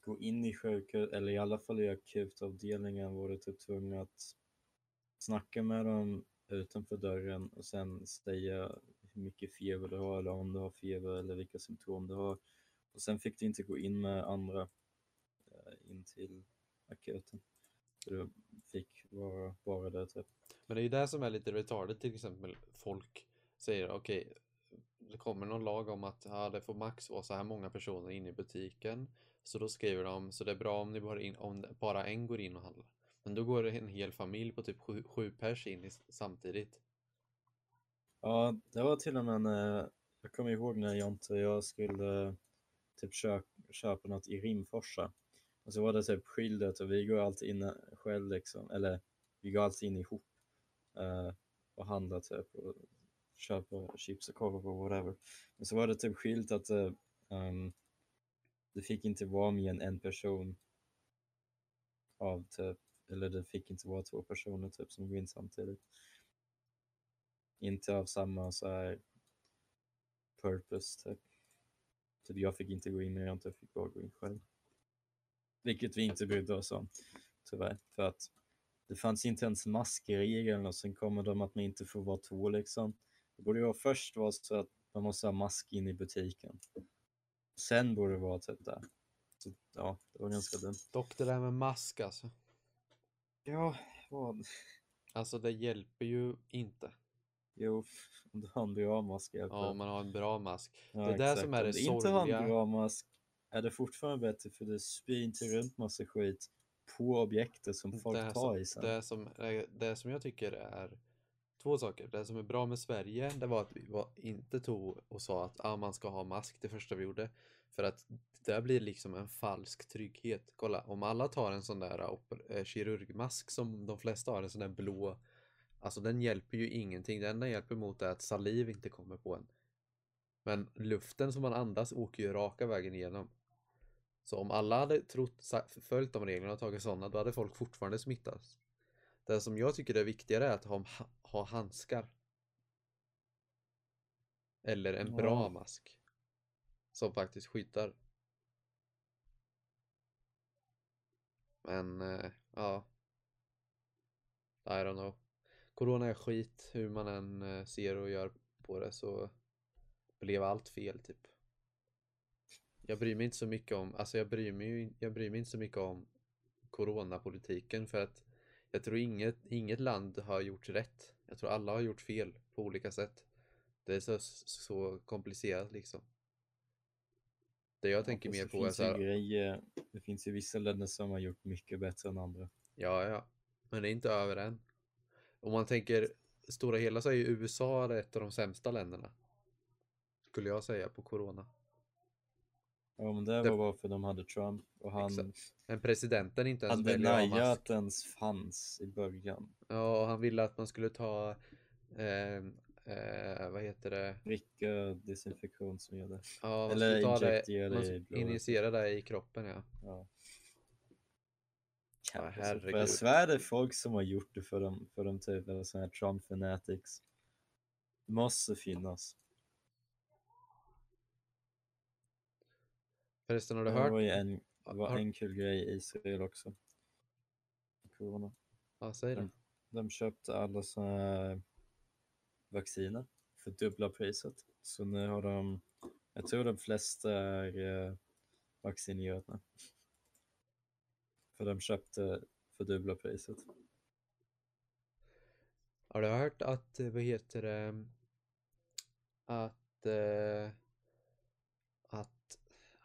Speaker 1: gå in i sjukhus, eller i alla fall i akutavdelningen var du typ tvungen att snacka med dem utanför dörren och sen säga hur mycket feber du har eller om du har feber eller vilka symptom du har. Och sen fick du inte gå in med andra eh, in till akuten. Så du fick vara bara där typ.
Speaker 2: Men det är ju det som är lite retarded till exempel. Folk säger okej, det kommer någon lag om att ja, det får max vara så här många personer inne i butiken. Så då skriver de, så det är bra om, ni bara, in, om bara en går in och handlar. Men då går det en hel familj på typ sju, sju pers in i, samtidigt.
Speaker 1: Ja, det var till och med när, eh, jag kommer ihåg när Jonte och jag skulle eh, typ köpa, köpa något i Rimforsa. Och så var det typ skildet och vi går alltid in eh, själv liksom, eller vi går alltid in ihop Eh, och handla typ och köpa chips och korv och whatever. Men så var det typ skilt att eh, ehm, det fick inte vara mer än en person av typ, eller det fick inte vara två personer typ som går in samtidigt inte av samma så här purpose typ. Typ jag fick inte gå in men jag inte fick bara gå in själv. Vilket vi inte brydde oss om tyvärr. För att det fanns inte ens mask i regeln och sen kommer de att man inte får vara två liksom. Det borde ju först vara så att man måste ha mask in i butiken. Sen borde det vara typ där. Så, ja, det var ganska dumt.
Speaker 2: Dock det där med mask alltså.
Speaker 1: Ja, vad?
Speaker 2: Alltså det hjälper ju inte.
Speaker 1: Jo, om du har en bra mask hjälper
Speaker 2: Ja, om man har en bra mask.
Speaker 1: Ja,
Speaker 2: det är det som är
Speaker 1: Om
Speaker 2: det
Speaker 1: du inte har
Speaker 2: sorgliga.
Speaker 1: en bra mask är det fortfarande bättre för du spyr inte runt massa skit på objektet som folk
Speaker 2: det,
Speaker 1: tar
Speaker 2: som,
Speaker 1: i sen.
Speaker 2: det, som, det som jag tycker är två saker. Det som är bra med Sverige, det var att vi var, inte tog och sa att ah, man ska ha mask det första vi gjorde. För att det blir liksom en falsk trygghet. Kolla, om alla tar en sån där eh, kirurgmask som de flesta har, en sån där blå. Alltså den hjälper ju ingenting. Det enda hjälper mot är att saliv inte kommer på en. Men luften som man andas åker ju raka vägen igenom. Så om alla hade trott, följt de reglerna och tagit sådana, då hade folk fortfarande smittats. Det som jag tycker är viktigare är att ha, ha handskar. Eller en bra
Speaker 1: Ja.
Speaker 2: mask. Som faktiskt skyddar. Men, eh, ja. I don't know. Corona är skit, hur man än eh, ser och gör på det så blev allt fel typ. Jag bryr mig inte så mycket om, alltså jag bryr mig, jag bryr mig inte så mycket om coronapolitiken för att jag tror inget, inget land har gjort rätt. Jag tror alla har gjort fel på olika sätt. Det är så, så komplicerat liksom. Det jag tänker mer på är så här,
Speaker 1: grejer, det finns ju vissa länder som har gjort mycket bättre än andra.
Speaker 2: ja ja. Men det är inte över än. Om man tänker stora hela så är ju USA ett av de sämsta länderna. Skulle jag säga på corona.
Speaker 1: Ja, men det var bara för de hade Trump och han
Speaker 2: Exakt. Men presidenten inte ens
Speaker 1: hade
Speaker 2: väljer att
Speaker 1: ens fanns i början.
Speaker 2: Ja, och han ville att man skulle ta, eh, eh, vad heter det?
Speaker 1: Dricka desinfektionsmedel.
Speaker 2: Ja, man
Speaker 1: Eller
Speaker 2: ta det, man
Speaker 1: i
Speaker 2: injicera det i kroppen ja.
Speaker 1: Ja.
Speaker 2: Ja,
Speaker 1: Alltså, för
Speaker 2: herregud.
Speaker 1: jag svär det är folk som har gjort det för dem, för dem typ, eller sådana här Trump fanatics. Måste finnas.
Speaker 2: Förresten har du
Speaker 1: Det
Speaker 2: hört?
Speaker 1: var ju en, det var
Speaker 2: Har-
Speaker 1: en kul grej i Israel också. Corona.
Speaker 2: Ja, säg det.
Speaker 1: Mm. De köpte alla sådana här vacciner för dubbla priset. Så nu har de, jag tror de flesta är eh, vaccinerade. För de köpte för dubbla priset.
Speaker 2: Har du hört att, eh, vad heter det, att, eh, att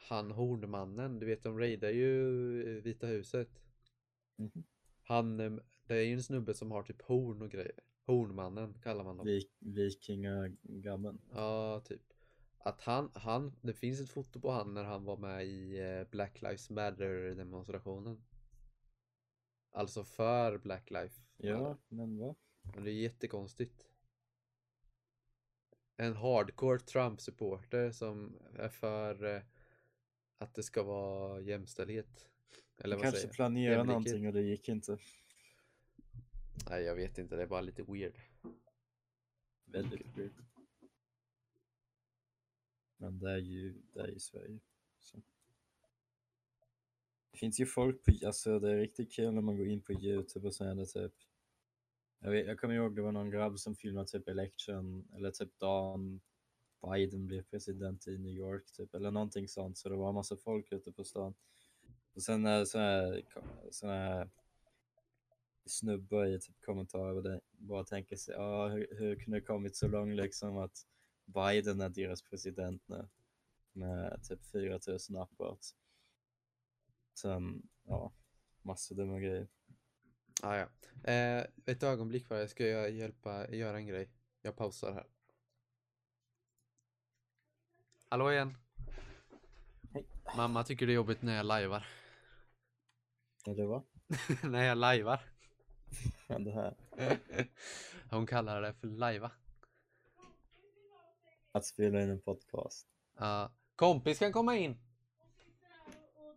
Speaker 2: han hornmannen, du vet de raidar ju eh, Vita huset.
Speaker 1: Mhm.
Speaker 2: Han, eh, det är ju en snubbe som har typ horn och grejer. Hornmannen kallar man dem.
Speaker 1: Vik, Vikingagabben.
Speaker 2: Ja, typ. Att han, han, det finns ett foto på han när han var med i eh, Black Lives Matter demonstrationen. Alltså för Black Life.
Speaker 1: Ja, men vad?
Speaker 2: Men det är jättekonstigt. En hardcore Trump-supporter som är för att det ska vara jämställdhet. Eller vad
Speaker 1: kanske planerade
Speaker 2: Jämlikhet.
Speaker 1: någonting och det gick inte.
Speaker 2: Nej, jag vet inte. Det är bara lite weird.
Speaker 1: Väldigt weird. Men det är ju, det är ju Sverige. Så. Det finns ju folk på, alltså det är riktigt kul när man går in på Youtube och så är det typ jag, vet, jag kommer ihåg det var någon grabb som filmade typ election eller typ dagen Biden blev president i New York typ eller någonting sånt så det var en massa folk ute på stan. Och sen är det här, såna här snubbar i typ kommentarer och det bara tänker sig, ja hur, hur kunde det kommit så långt liksom att Biden är deras president nu med typ 4000 upvotes. Sen, ja, massor dumma grejer.
Speaker 2: Ah, ja. eh, ett ögonblick bara. Jag ska jag hjälpa göra en grej. Jag pausar här. Hallå igen.
Speaker 1: Hej.
Speaker 2: Mamma tycker det är jobbigt när jag lajvar.
Speaker 1: Eller vad?
Speaker 2: när jag lajvar.
Speaker 1: Det här.
Speaker 2: Hon kallar det för lajva.
Speaker 1: Att spela in en podcast.
Speaker 2: Ja. kompis kan komma in.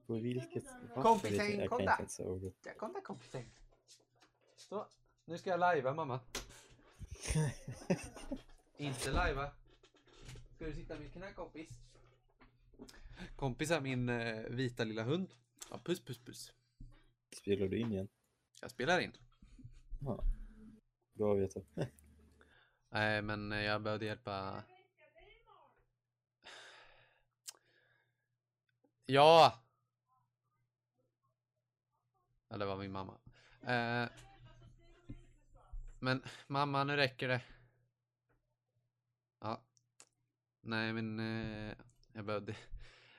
Speaker 1: På vilket?
Speaker 2: Kompisen,
Speaker 1: jag, jag
Speaker 2: kom där.
Speaker 1: inte ens säga ordet.
Speaker 2: Ja, kom där kompisen. Så, nu ska jag lajva mamma. Inte lajva. Ska du sitta vid knä kompis? Kompis är min eh, vita lilla hund. Ja, puss puss puss.
Speaker 1: Spelar du in igen?
Speaker 2: Jag spelar in.
Speaker 1: Ja. Bra att veta.
Speaker 2: Nej, men jag behövde hjälpa. Ja! Ja, det var min mamma. Eh, men mamma, nu räcker det. Ja. Nej, men eh, jag behövde.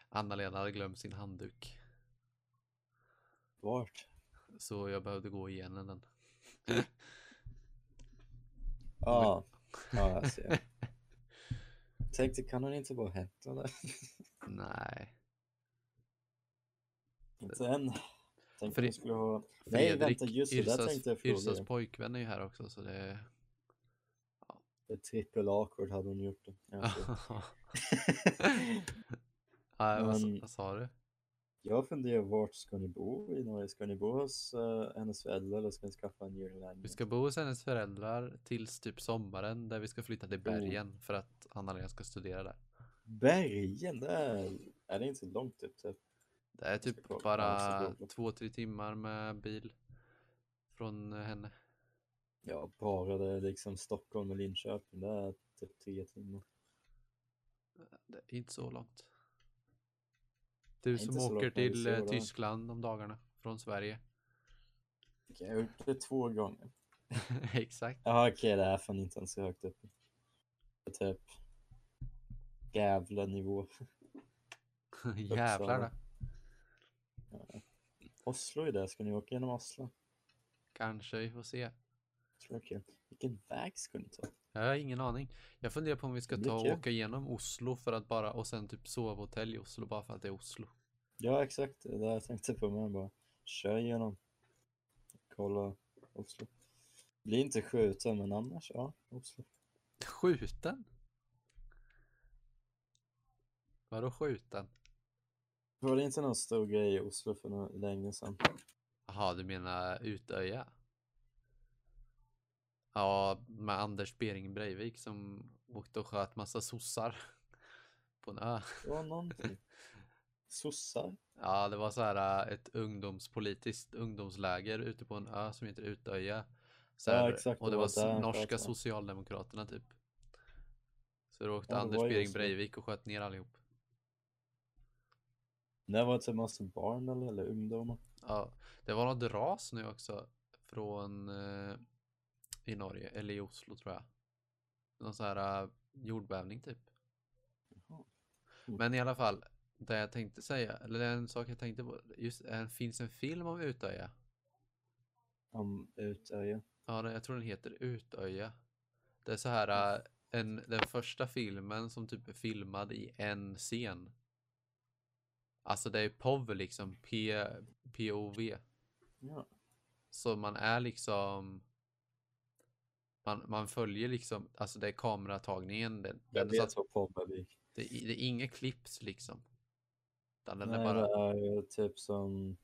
Speaker 2: Anna-Lena hade glömt sin handduk.
Speaker 1: Vart?
Speaker 2: Så jag behövde gå igenom den.
Speaker 1: Ja, ja jag ser. Tänkte, kan hon inte bara hämta det?
Speaker 2: Nej.
Speaker 1: Inte än. Tänkte
Speaker 2: Fre-
Speaker 1: skulle ha... Nej,
Speaker 2: Fredrik,
Speaker 1: vänta, just det, där tänkte jag fråga.
Speaker 2: Yrsas pojkvän är ju här också så det...
Speaker 1: Det trippel awkward hade hon gjort det. Ja, så.
Speaker 2: ja, vad, vad sa du?
Speaker 1: Jag funderar, vart ska ni bo i Norge? Ska ni bo hos uh, hennes föräldrar eller ska ni skaffa en egen
Speaker 2: Vi ska bo hos hennes föräldrar tills typ sommaren där vi ska flytta till bergen för att Anna-Lena ska studera där.
Speaker 1: Bergen, det är, är det inte så långt typ? typ?
Speaker 2: Det är typ bara två, tre timmar med bil från henne.
Speaker 1: Ja, bara det är liksom Stockholm och Linköping, det är typ tre timmar.
Speaker 2: Det är inte så långt. Du som åker till eh. Tyskland om dagarna från Sverige.
Speaker 1: Okej, jag har gjort det två gånger.
Speaker 2: Exakt.
Speaker 1: Jaha okej, det är fan inte ens så högt upp. Typ Gävle-nivå.
Speaker 2: Jävlar då.
Speaker 1: Oslo är det, ska ni åka genom Oslo?
Speaker 2: Kanske, vi får se.
Speaker 1: Tråkigt. Vilken väg ska ni ta?
Speaker 2: Jag har ingen aning. Jag funderar på om vi ska ta och åka igenom Oslo för att bara, och sen typ sovhotell i Oslo bara för att det är Oslo.
Speaker 1: Ja, exakt. Det där jag tänkte på med bara. Kör igenom. Kolla Oslo. Blir inte skjuten, men annars, ja, Oslo.
Speaker 2: Skjuten? Vadå skjuten?
Speaker 1: Var det inte någon stor grej i Oslo för några, länge sedan?
Speaker 2: Jaha, du menar Utöja? Ja, med Anders Bering Breivik som åkte och sköt massa sossar på en ö.
Speaker 1: Var någonting. Sossar?
Speaker 2: Ja, det var så här äh, ett ungdomspolitiskt ungdomsläger ute på en ö som heter Utöja. Så
Speaker 1: Ja,
Speaker 2: här,
Speaker 1: exakt,
Speaker 2: och
Speaker 1: det var
Speaker 2: var norska socialdemokraterna typ. Så då åkte
Speaker 1: Ja,
Speaker 2: Anders Bering
Speaker 1: så.
Speaker 2: Breivik och sköt ner allihop.
Speaker 1: Det var typ massa barn eller, eller ungdomar.
Speaker 2: Ja, det var något ras nu också från eh, i Norge, eller i Oslo tror jag. Någon så här eh, jordbävning typ.
Speaker 1: Jaha. Mm.
Speaker 2: Men i alla fall, det jag tänkte säga, eller det är en sak jag tänkte på, just det finns en film om Utöja.
Speaker 1: Om Utöja.
Speaker 2: Ja, jag tror den heter Utöja. Det är så här, äh, en, den första filmen som typ är filmad i en scen. Alltså det är POV liksom, P, POV.
Speaker 1: Ja.
Speaker 2: Så man är liksom man, man följer liksom, alltså det är kameratagningen. Det,
Speaker 1: Jag
Speaker 2: den, så
Speaker 1: vet
Speaker 2: att
Speaker 1: vad
Speaker 2: det, är- det är inga clips liksom. Den är
Speaker 1: Nej,
Speaker 2: bara,
Speaker 1: det är typ som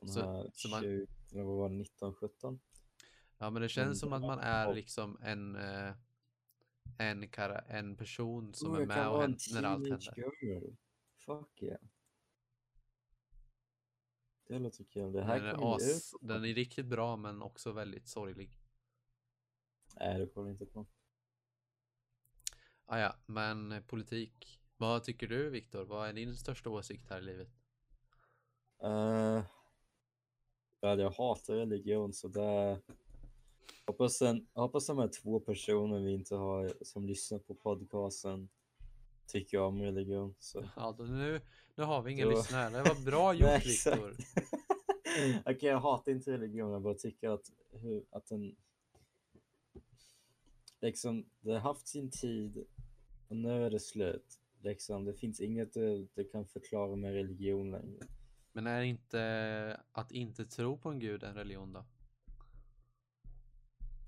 Speaker 1: de
Speaker 2: Så-
Speaker 1: här
Speaker 2: så man-
Speaker 1: 20, eller vad var det, 19, 17?
Speaker 2: ja men det känns som att man är liksom en eh, en, kara, en person som
Speaker 1: Oh,
Speaker 2: är med och hänt, när allt händer.
Speaker 1: girl. Fuck yeah. Det låter kul. Det här
Speaker 2: Den är,
Speaker 1: ut.
Speaker 2: as, den är riktigt bra men också väldigt sorglig.
Speaker 1: Nej, det jag inte på.
Speaker 2: Ah, ja, men eh, politik. Vad tycker du Viktor? Vad är din största åsikt här i livet?
Speaker 1: Uh, jag hatar religion så det hoppas, en, hoppas de här två personer vi inte har som lyssnar på podcasten tycker om religion. Så.
Speaker 2: Ja, då, nu, nu har vi inga
Speaker 1: Då-
Speaker 2: lyssnare. Det var bra gjort. Viktor.
Speaker 1: Okej, jag hatar inte religion, jag bara tycker att, hur, att den liksom, det har haft sin tid och nu är det slut. Liksom, det finns inget du, du kan förklara med religion längre.
Speaker 2: Men är inte att inte tro på en gud en religion då?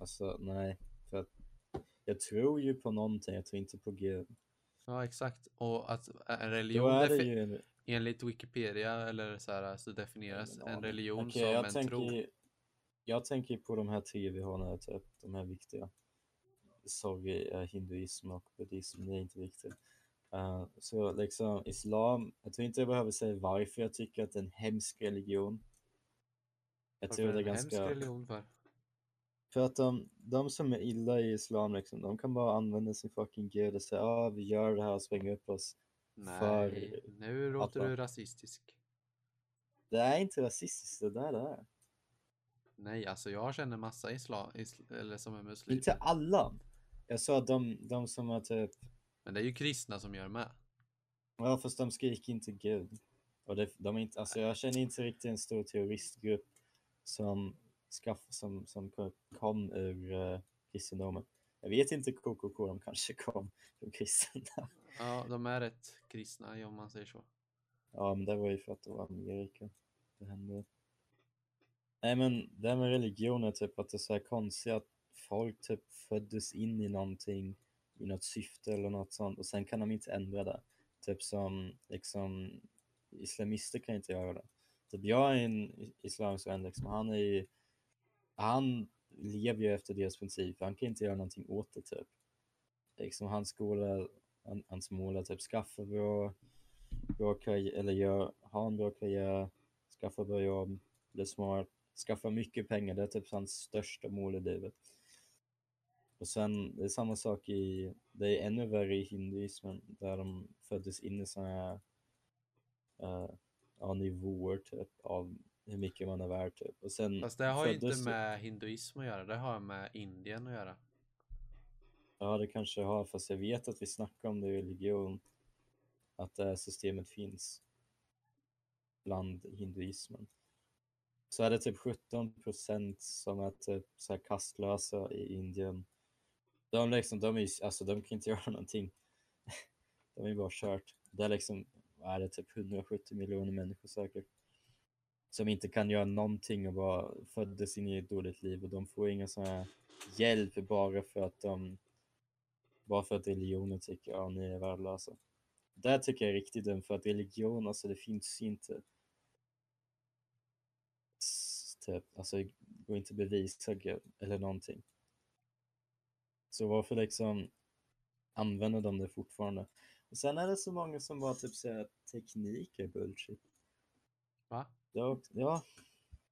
Speaker 1: Alltså, nej. För att jag tror ju på någonting, jag tror inte på Gud.
Speaker 2: Ja, exakt. Och att en religion,
Speaker 1: ju en...
Speaker 2: enligt Wikipedia eller så, här, så definieras en religion
Speaker 1: Okej,
Speaker 2: som en
Speaker 1: tänker,
Speaker 2: tro.
Speaker 1: Jag tänker på de här tre vi har nu, typ, de här viktiga. Sorry, eh, hinduism och buddhism, det är inte viktigt. Eh, så liksom islam, jag tror inte jag behöver säga varför jag tycker att det är en hemsk religion. Jag
Speaker 2: Varför
Speaker 1: tror det är
Speaker 2: en hemsk
Speaker 1: ganska...
Speaker 2: religion för?
Speaker 1: För att de, de som är illa i islam, liksom, de kan bara använda sin fucking gud och säga ah, vi gör det här och svänga upp oss. För
Speaker 2: Nej, nu låter du rasistisk.
Speaker 1: Det är inte rasistiskt, det där det är.
Speaker 2: Nej, alltså jag känner massa islam, isl eller som är muslimer.
Speaker 1: Inte alla. Jag sa att de, de som är typ,
Speaker 2: Men det är ju kristna som gör med.
Speaker 1: ja fast de skriker inte gud. Och det, de är inte, alltså jag känner inte riktigt en stor terroristgrupp som, skaff, som, som kom- ur uh, kristendomen. Jag vet inte KKK, de kanske kom ur kristna.
Speaker 2: Ja, de är rätt kristna om man säger så.
Speaker 1: Ja, men det var ju för att det var Amerika det hände. Nej, men det här med religion är typ att det är så här konstigt att folk typ föddes in i någonting i något syfte eller något sånt och sen kan de inte ändra det. Typ som liksom islamister kan inte göra det. Typ jag är en islamisk vän liksom, han är ju, han lever ju efter deras princip, han kan inte göra någonting åt det typ. Liksom hans skola, han, hans mål är typ skaffa bra bra karriär, eller gör, ha en bra karriär, skaffa bra jobb, bli smart, skaffa mycket pengar. Det är typ hans största mål i livet. Och sen, det är samma sak i, det är ännu värre i hinduismen där de föddes in i sådana här ja, nivåer typ av hur mycket man är värd typ. Och sen
Speaker 2: Fast det har ju inte med hinduism att göra, det har med Indien att göra.
Speaker 1: Ja, det kanske har, fast jag vet att vi snackar om det i religion, att det här systemet finns bland hinduismen. så är det typ 17 procent som är typ så här kastlösa i Indien. De, liksom, de, är, alltså, de kan inte göra någonting. De är bara kört. Det är liksom, vad är det, typ 170 miljoner människor säkert. Som inte kan göra någonting och bara föddes in i ett dåligt liv och de får ingen sån här hjälp bara för att de bara för att religionen tycker att ni är värdelösa. Det tycker jag är riktigt dumt för att religion, alltså det finns inte typ, alltså det går inte att bevisa eller någonting. Så varför liksom använder de det fortfarande? Och sen är det så många som bara typ säger att teknik är bullshit.
Speaker 2: Va?
Speaker 1: Har, ja,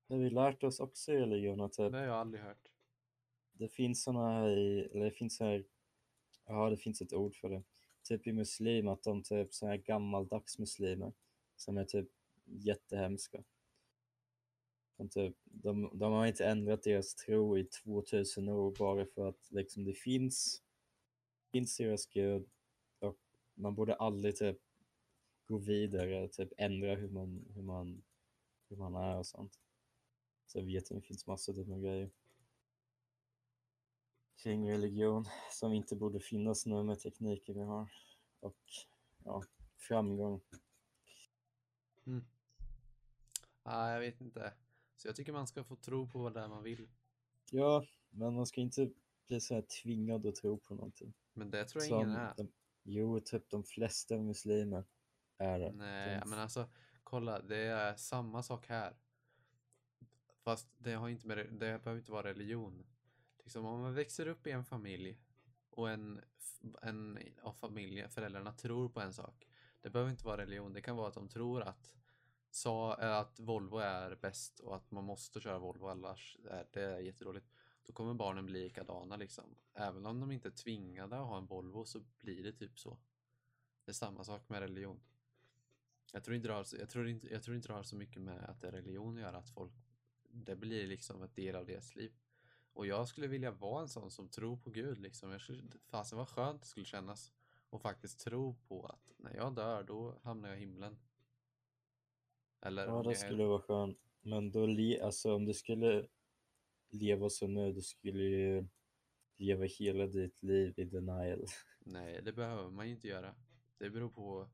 Speaker 1: det har vi lärt oss också i religion att typ,
Speaker 2: Det har jag aldrig hört.
Speaker 1: det finns såna här i, eller det finns här, ja det finns ett ord för det. Typ i muslim, att de typ så här gammaldags muslimer som är typ jättehemska. De, typ, de, de har inte ändrat deras tro i 2000 år bara för att liksom det finns, finns deras gud och man borde aldrig typ gå vidare, typ ändra hur man, hur man, hur man är och sånt. Så jag vet att det finns massor av grejer kring religion som inte borde finnas nu med tekniken vi har och ja, framgång. Mm.
Speaker 2: Ah, jag vet inte. Så jag tycker man ska få tro på vad det är man vill.
Speaker 1: Ja, men man ska inte bli så här tvingad att tro på någonting.
Speaker 2: Men det tror jag
Speaker 1: Som
Speaker 2: ingen är.
Speaker 1: De, jo, typ de flesta muslimer är det.
Speaker 2: Nej, men alltså kolla, det är samma sak här. Fast det har inte med, det behöver inte vara religion. Liksom om man växer upp i en familj och en, en av familjen, föräldrarna tror på en sak. Det behöver inte vara religion, det kan vara att de tror att, sa, eh, att Volvo är bäst och att man måste köra Volvo annars är det är jättedåligt. Då kommer barnen bli likadana liksom. Även om de inte är tvingade att ha en Volvo så blir det typ så. Det är samma sak med religion. Jag tror, inte det har, så- jag, tror inte, jag tror inte det har så mycket med att det är religion att göra, att folk, det blir liksom en del av deras liv. Och jag skulle vilja vara en sån som tror på Gud liksom. Jag skulle, fasen vad skönt det skulle kännas. Och faktiskt tro på att när jag dör, då hamnar jag i himlen. Eller
Speaker 1: Ja, det
Speaker 2: jag-
Speaker 1: skulle vara skönt. Men då, alltså om du skulle leva så nu, du skulle ju leva hela ditt liv i denial.
Speaker 2: Nej, det behöver man ju inte göra. Det beror på...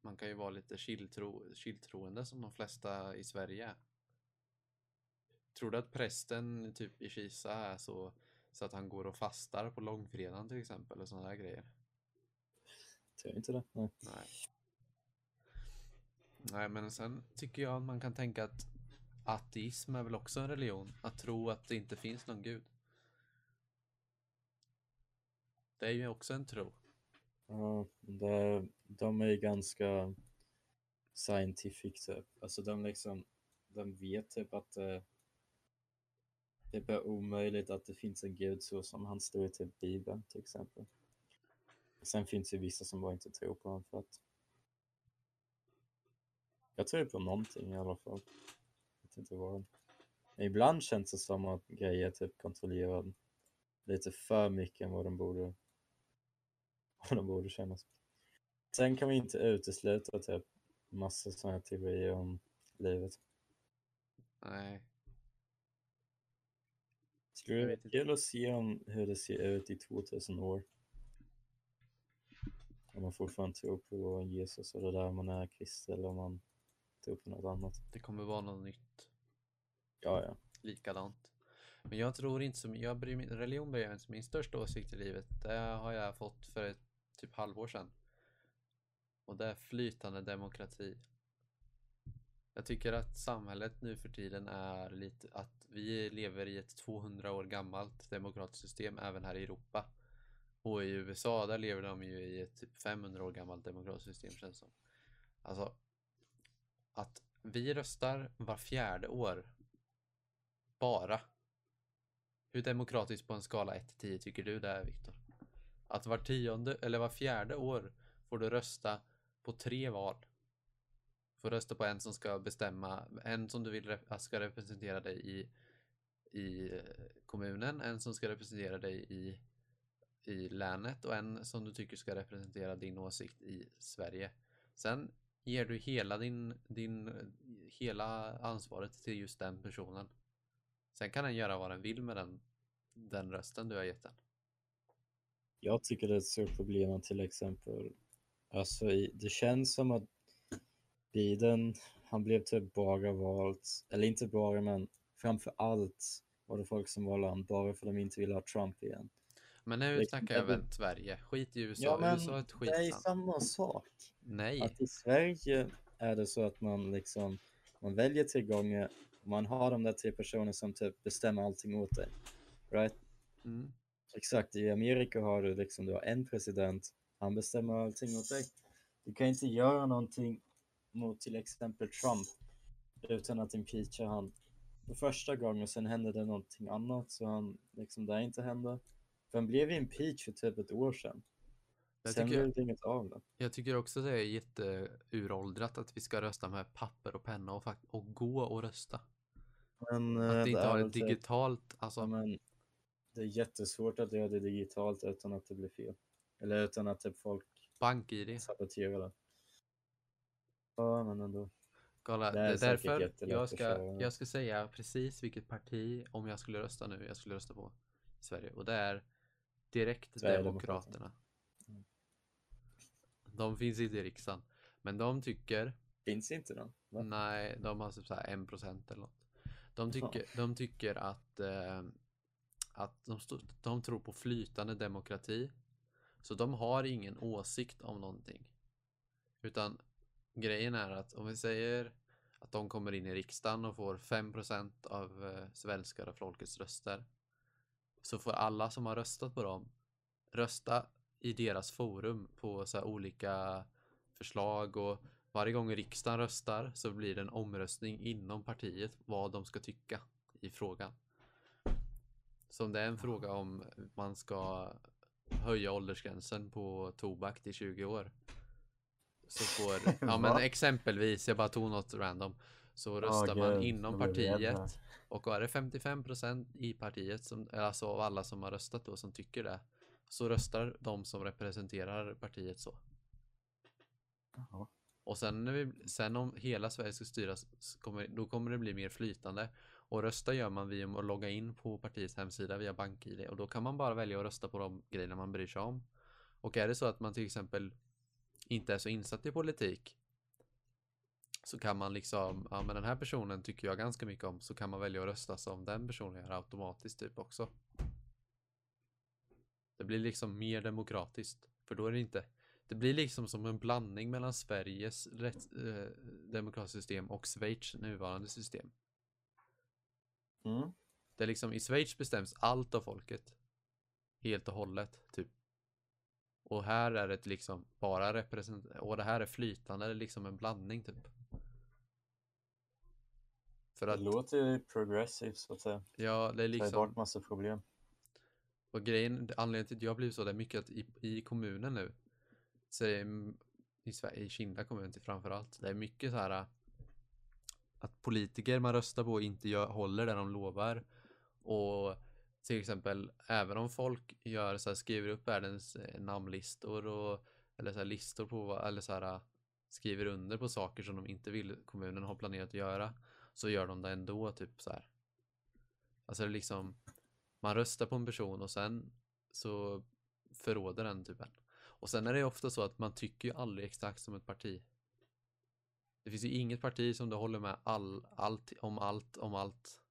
Speaker 2: Man kan ju vara lite chilltro, chilltroende som de flesta i Sverige är. Tror du att prästen typ i Kisa är så, så att han går och fastar på långfredagen till exempel och sådana där grejer?
Speaker 1: Tror inte det? Nej.
Speaker 2: Nej. Nej, men sen tycker jag att man kan tänka att ateism är väl också en religion. Att tro att det inte finns någon gud. Det är ju också en tro.
Speaker 1: Ja, det, de är ju ganska scientific typ. Alltså de liksom, de vet typ att det, det är bara omöjligt att det finns en gud så som han står i typ Bibeln till exempel. Sen finns det vissa som bara inte tror på honom för att jag tror på någonting i alla fall. Jag vet inte vad. Ibland känns det som att grejer typ kontrollerar lite för mycket än vad de borde vad de borde kännas. Sen kan vi inte utesluta typ massa sådana här teorier om livet.
Speaker 2: Nej.
Speaker 1: Skulle det vara kul att se om hur det ser ut i 2000 år? Om man fortfarande tror på Jesus och det där man är kristen eller om man tror på något annat.
Speaker 2: Det kommer vara något nytt.
Speaker 1: Ja, ja.
Speaker 2: likadant. Men jag tror inte som, jag bryr mig, religion bryr jag inte Min största åsikt i livet, det har jag fått för ett typ halvår sedan. Och det är flytande demokrati. Jag tycker att samhället nu för tiden är lite, att vi lever i ett 200 år gammalt demokratiskt system även här i Europa. Och i USA, där lever de ju i ett typ 500 år gammalt demokratiskt system känns det som. Alltså, att vi röstar var fjärde år bara. Hur demokratiskt på en skala 1 till 10 tycker du det är, Viktor? Att var tionde eller var fjärde år får du rösta på tre val. Får rösta på en som ska bestämma, en som du vill ska representera dig i, i eh, kommunen, en som ska representera dig i, i länet och en som du tycker ska representera din åsikt i Sverige. Sen ger du hela din, din, hela ansvaret till just den personen. Sen kan den göra vad den vill med den, den rösten du har gett den.
Speaker 1: Jag tycker det är ett stort problem att till exempel, alltså det känns som att Biden, han blev typ bara valt, eller inte bara men framför allt var det folk som valde honom bara för att de inte ville ha Trump igen.
Speaker 2: Men nu
Speaker 1: Det-
Speaker 2: snackar jag
Speaker 1: det-
Speaker 2: väl Sverige. Skit i USA.
Speaker 1: Ja men
Speaker 2: USA är ett
Speaker 1: det är
Speaker 2: skitland.
Speaker 1: samma sak.
Speaker 2: Nej.
Speaker 1: Att i Sverige är det så att man liksom, man väljer tre gånger och man har de där tre personerna som typ bestämmer allting åt dig. Right?
Speaker 2: Mm.
Speaker 1: Exakt, i Amerika har du liksom, du har en president, han bestämmer allting åt dig. Du kan inte göra någonting mot till exempel Trump utan att impeacha han för första gången och sen händer det någonting annat så han liksom där inte händer. Han blev impeached för typ ett år sedan.
Speaker 2: Jag
Speaker 1: sen blev det inget av det.
Speaker 2: Jag tycker också att det är jätteuråldrat att vi ska rösta med papper och penna och, och gå och rösta.
Speaker 1: Men, eh,
Speaker 2: Att det inte har ett
Speaker 1: typ-
Speaker 2: digitalt, alltså
Speaker 1: men det är jättesvårt att göra det digitalt utan att det blir fel. Eller utan att typ folk
Speaker 2: bank-id.
Speaker 1: saboterar det. Ja, men ändå.
Speaker 2: Kolla,
Speaker 1: Det är
Speaker 2: därför jag ska, jag ska säga precis vilket parti, om jag skulle rösta nu, jag skulle rösta på i Sverige. Och det är direkt. Demokraterna.
Speaker 1: Mm.
Speaker 2: De finns inte i riksdagen. Men de tycker,
Speaker 1: Finns inte den? Va?
Speaker 2: nej, de har typ så här 1% eller något. De tycker, de tycker att, eh, att de, de tror på flytande demokrati. Så de har ingen åsikt om någonting. Utan grejen är att om vi säger att de kommer in i riksdagen och får 5% av eh, svenskar folkets röster. Så får alla som har röstat på dem rösta i deras forum på så olika förslag och varje gång riksdagen röstar så blir det en omröstning inom partiet vad de ska tycka i frågan. Så om det är en fråga om man ska höja åldersgränsen på tobak till 20 år. Så får, ja men exempelvis, jag bara tog något random. Så röstar man
Speaker 1: gud,
Speaker 2: inom partiet. Och är det 55% i partiet, som, alltså av alla som har röstat då, som tycker det. Så röstar de som representerar partiet så.
Speaker 1: Jaha.
Speaker 2: Och sen, när vi, sen om hela Sverige ska styras, kommer, då kommer det bli mer flytande. Och rösta gör man via att logga in på partiets hemsida via BankID. Och då kan man bara välja att rösta på de grejerna man bryr sig om. Och är det så att man till exempel inte är så insatt i politik så kan man liksom, ja men den här personen tycker jag ganska mycket om, så kan man välja att rösta som den personen gör automatiskt typ också. Det blir liksom mer demokratiskt, för då är det inte, det blir liksom som en blandning mellan Sveriges rätt, eh, demokratiska system och Schweiz nuvarande system.
Speaker 1: Mm.
Speaker 2: Det är liksom, i Schweiz bestäms allt av folket. Helt och hållet, typ. Och här är det liksom bara represent... Och det här är flytande, det är liksom en blandning typ. För
Speaker 1: Det
Speaker 2: att,
Speaker 1: låter ju progressivt så att säga.
Speaker 2: ja, det är liksom...
Speaker 1: bort massa problem.
Speaker 2: Och grejen, anledningen till att jag blivit så, det är mycket att i, i kommunen nu, så är det, i Sverige, i Kinda kommun till framförallt, det är mycket så här äh, att politiker man röstar på inte gör, håller det de lovar. Och till exempel, även om folk gör så här, skriver upp världens eh, namnlistor och eller så här, listor på, eller så här, äh, skriver under på saker som de inte vill kommunen har planerat att göra, så gör de det ändå, typ så här. Alltså det är liksom, man röstar på en person och sen så förråder den typen. Och sen är det ofta så att man tycker ju aldrig exakt som ett parti. Det finns ju inget parti som du håller med all, allt, om allt om allt.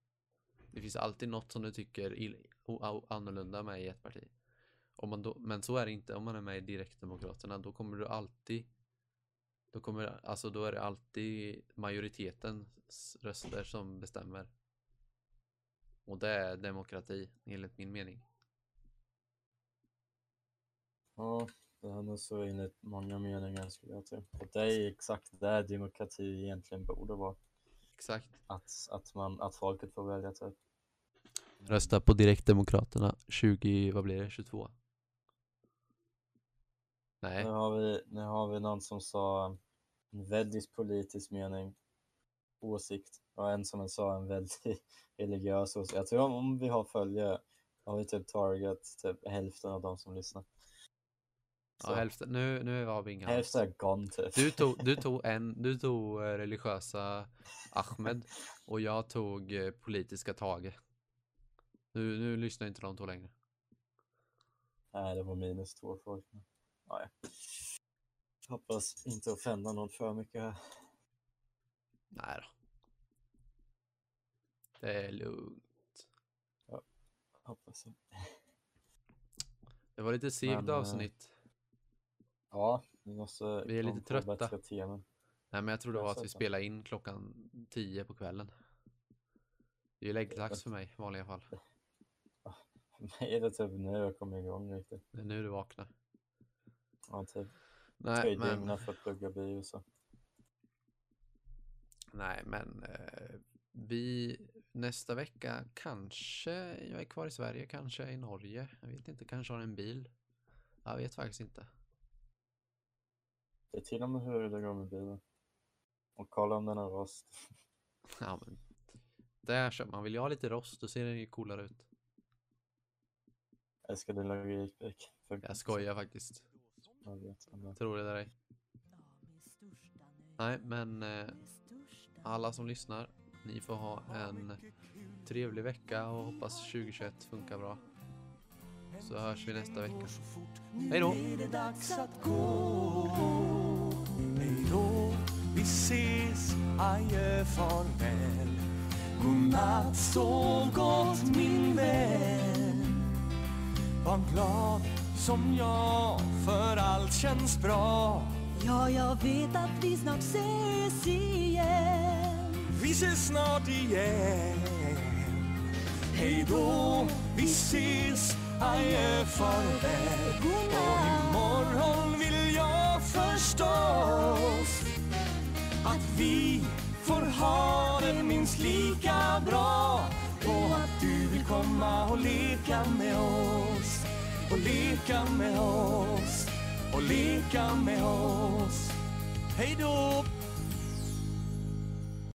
Speaker 2: Det finns alltid något som du tycker ill, o, o, annorlunda med i ett parti. Om man då, men så är det inte om man är med i Direktdemokraterna. Då kommer du alltid då, kommer, alltså då är det alltid majoritetens röster som bestämmer. Och det är demokrati, enligt min mening.
Speaker 1: Ja, det är nog så enligt många meningar skulle jag tro. Och det är exakt där demokrati egentligen borde vara.
Speaker 2: Exakt.
Speaker 1: Att, att, man, att folket får välja typ.
Speaker 2: Rösta på Direktdemokraterna 20, vad blir det, 22? Nej,
Speaker 1: Nu har, vi, nu har vi någon som sa en väldigt politisk mening, åsikt och en som sa en väldigt religiös åsikt. Jag tror om, om vi har följare har vi typ target typ hälften av de som lyssnar.
Speaker 2: Ja, hälften. Nu, nu har vi inga.
Speaker 1: Hälften är gone typ.
Speaker 2: Du tog, du tog en, du tog eh, religiösa Ahmed och jag tog eh, politiska Tage. Nu, nu lyssnar inte de två längre.
Speaker 1: Nej, det var minus två folk. Ja, ja. Hoppas inte offenda någon för mycket här.
Speaker 2: Nej då. Det är lugnt.
Speaker 1: Hoppas jag.
Speaker 2: Det var lite segt
Speaker 1: eh,
Speaker 2: avsnitt.
Speaker 1: Ja, vi måste
Speaker 2: Vi är lite trötta. Nej, men jag tror det var att vi spelade in klockan 10 på kvällen. Det är ju läggdags för mig i vanliga fall.
Speaker 1: För mig är det typ nu jag kommer igång riktigt.
Speaker 2: Det är nu du vaknar.
Speaker 1: Ja, typ.
Speaker 2: Nej, men,
Speaker 1: för att plugga bio så.
Speaker 2: nej, men eh, vi nästa vecka kanske jag är kvar i Sverige, kanske i Norge. Jag vet inte, kanske har en bil. Jag vet faktiskt inte.
Speaker 1: Det är till och med hur det går med bilen. Och kolla om den har rost.
Speaker 2: Ja, men där så. Man vill ju ha lite rost, då ser den ju coolare ut.
Speaker 1: Jag älskar din logik,
Speaker 2: Jag skojar faktiskt.
Speaker 1: Jag vet, vet.
Speaker 2: Tror det där dig. Nej, men eh, alla som lyssnar, ni får ha en trevlig vecka och hoppas 2021 funkar bra. Så hörs vi nästa vecka. Hej då!
Speaker 4: Nu är det dags att gå. Hej då, vi ses, adjö, farväl. Godnatt, sov gott min vän. Var glad som jag, för allt känns bra.
Speaker 5: Ja, jag vet att vi snart ses igen.
Speaker 4: Vi ses snart igen. Hej då, vi ses, adjö, farväl. Och imorgon vill jag förstås att vi får ha det minst lika bra och att du vill komma och leka med oss och leka med oss och leka med oss. Hej då!